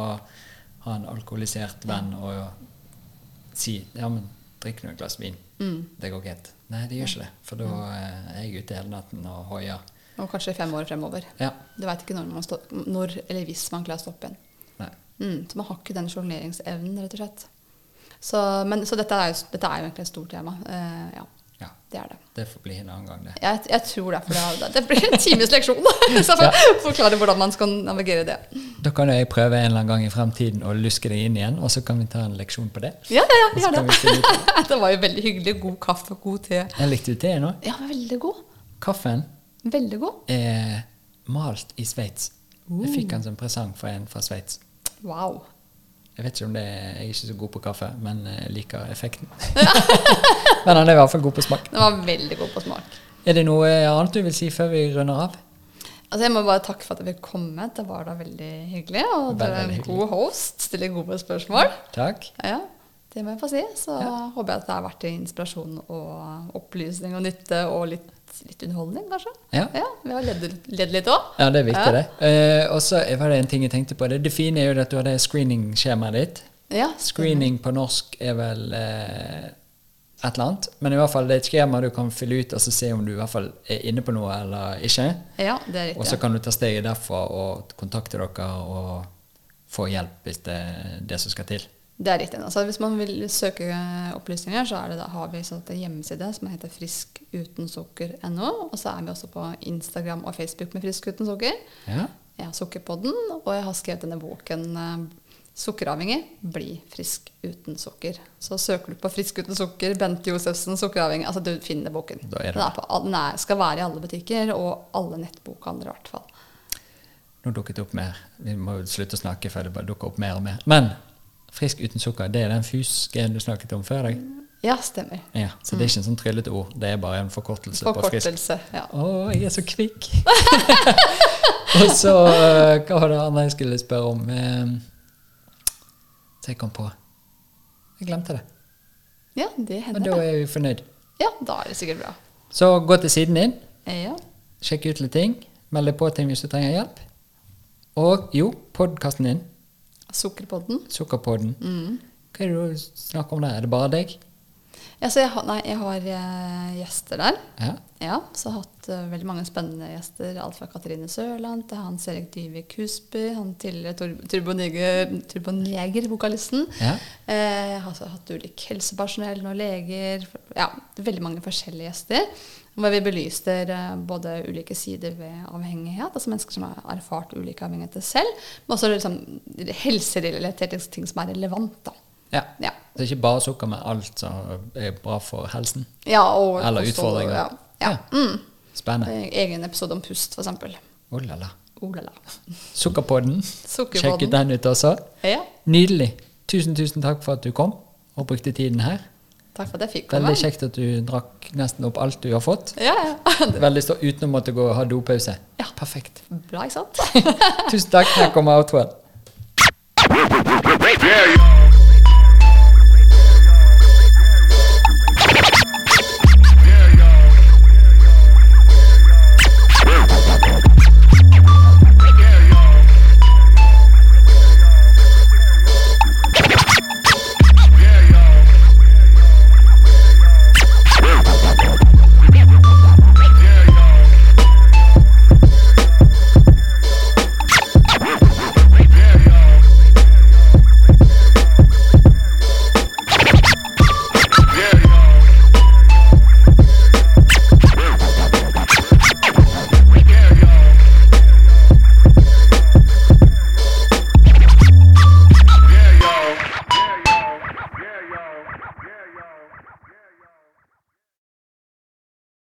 S1: ha en alkoholisert venn og si ja, men drikk nå et glass vin.
S2: Mm.
S1: Det går greit. Nei, det gjør ikke det. For da er jeg ute hele natten og hoier.
S2: Og kanskje fem år fremover.
S1: Ja.
S2: Du veit ikke når, man stå, når eller hvis man klarer å stoppe igjen. Mm, så man har ikke den sjongleringsevnen, rett og slett. Så, men, så dette, er jo, dette er jo egentlig et stort tema. Eh, ja,
S1: Ja.
S2: Det er det.
S1: Det får bli en annen gang, det.
S2: Jeg, jeg tror det, for det, det blir en times leksjon. [laughs] Så jeg får forklare hvordan man skal navigere det.
S1: Da kan jeg prøve en eller annen gang i fremtiden å luske deg inn igjen, og så kan vi ta en leksjon på det.
S2: Ja, ja, ja, gjør det. [laughs] Det var jo veldig hyggelig. God kaffe og god te.
S1: Jeg likte te nå.
S2: Ja, veldig god.
S1: Kaffen
S2: Veldig god.
S1: er malt i Sveits. Jeg fikk den som presang fra en fra Sveits.
S2: Wow.
S1: Jeg vet ikke om det er, jeg er ikke så god på kaffe, men jeg liker effekten. [laughs] [laughs] men han er i hvert fall god på smak.
S2: Den var veldig god på smak.
S1: Er det noe annet du vil si før vi runder av?
S2: Altså Jeg må bare takke for at jeg fikk komme. Det var da veldig hyggelig. Og du er en god host. Stiller gode spørsmål.
S1: Takk.
S2: Ja, det må jeg få si. Så håper jeg at det har vært til inspirasjon og opplysning og nytte og litt, litt underholdning, kanskje.
S1: Ja.
S2: Vi har ledd, ledd litt òg.
S1: Ja, det er viktig,
S2: Ja.
S1: det. Eh, og så var det en ting jeg tenkte på. Det, det fine er jo at du har det screeningskjemaet ditt.
S2: Ja,
S1: Screening på norsk er vel eh, et eller annet. Men i hvert fall det er et skjema du kan fylle ut og så se om du i hvert fall er inne på noe eller ikke.
S2: ja, det er riktig.
S1: Og så kan du ta steget derfra og kontakte dere og få hjelp hvis det er det som skal til.
S2: Det er riktig. Altså, hvis man vil søke opplysninger, så det da, har vi sånn en hjemmeside som heter friskutensukker.no. Og så er vi også på Instagram og Facebook med Frisk uten sukker.
S1: Ja.
S2: Jeg har Sukkerpodden, og jeg har skrevet denne boken eh, 'Sukkeravhengig bli frisk uten sukker'. Så søker du på 'Frisk uten sukker', Bente Josefsen 'Sukkeravhengig', altså du finner boken.
S1: Da er det
S2: den, er på, all- den er, skal være i alle butikker, og alle nettbokhandlere i hvert fall.
S1: Nå dukket det opp mer. Vi må jo slutte å snakke før det bare dukker opp mer og mer. Men frisk uten sukker, det er den fus-gen du snakket om før deg?
S2: Ja, stemmer.
S1: Ja, så det er ikke en sånn tryllete ord. Det er bare en forkortelse på frisk.
S2: Forkortelse. Ja.
S1: Å, jeg er så kvikk! [laughs] og så eh, Hva var det andre jeg skulle spørre om? Eh, Så jeg kom på. Jeg glemte det.
S2: ja, det hender.
S1: Og
S2: da
S1: er vi fornøyd.
S2: Ja, da er det sikkert bra.
S1: Så gå til siden din,
S2: Ja.
S1: sjekk ut litt ting, meld deg på ting hvis du trenger hjelp. Og jo, podkasten din,
S2: Sukkerpodden.
S1: Sukkerpodden.
S2: Mm.
S1: Hva er det du snakker om der? Er det bare deg?
S2: Ja, så jeg, har- nei, jeg har uh, gjester der.
S1: Ja.
S2: Ja, så jeg har hatt uh, veldig mange spennende gjester. Alt fra Katrine Sørland til Hans Erik Dyvik Husby, han tidligere Turboneger-vokalisten.
S1: Ja.
S2: Uh, jeg har hatt ulik helsepersonell og leger. Ja, veldig mange forskjellige gjester. Hvor vi belyster eh, både ulike sider ved avhengighet, altså mennesker som har erfart ulike avhengigheter selv, men også liksom helserelaterte ting som er relevant. da.
S1: ja.
S2: Ja.
S1: Er ikke bare sukker med alt som er bra for helsen.
S2: Ja, og
S1: Eller
S2: også,
S1: utfordringer.
S2: Ja. ja. Mm.
S1: Spennende.
S2: Eh, Egen episode om pust, eksempel.
S1: Oh la la.
S2: Oh la la.
S1: Sukkerpodden. Sjekk den ut også.
S2: Ja,
S1: Nydelig. Tusen, tusen takk for at du kom og brukte tiden her.
S2: Takk for at jeg fikk komme.
S1: Veldig kjekt at du drakk nesten opp alt du har fått.
S2: Ja, ja.
S1: Veldig stort uten å måtte gå og ha dopause.
S2: Ja.
S1: Perfekt.
S2: Bra, ikke sant?
S1: Tusen takk. Her kommer outroen.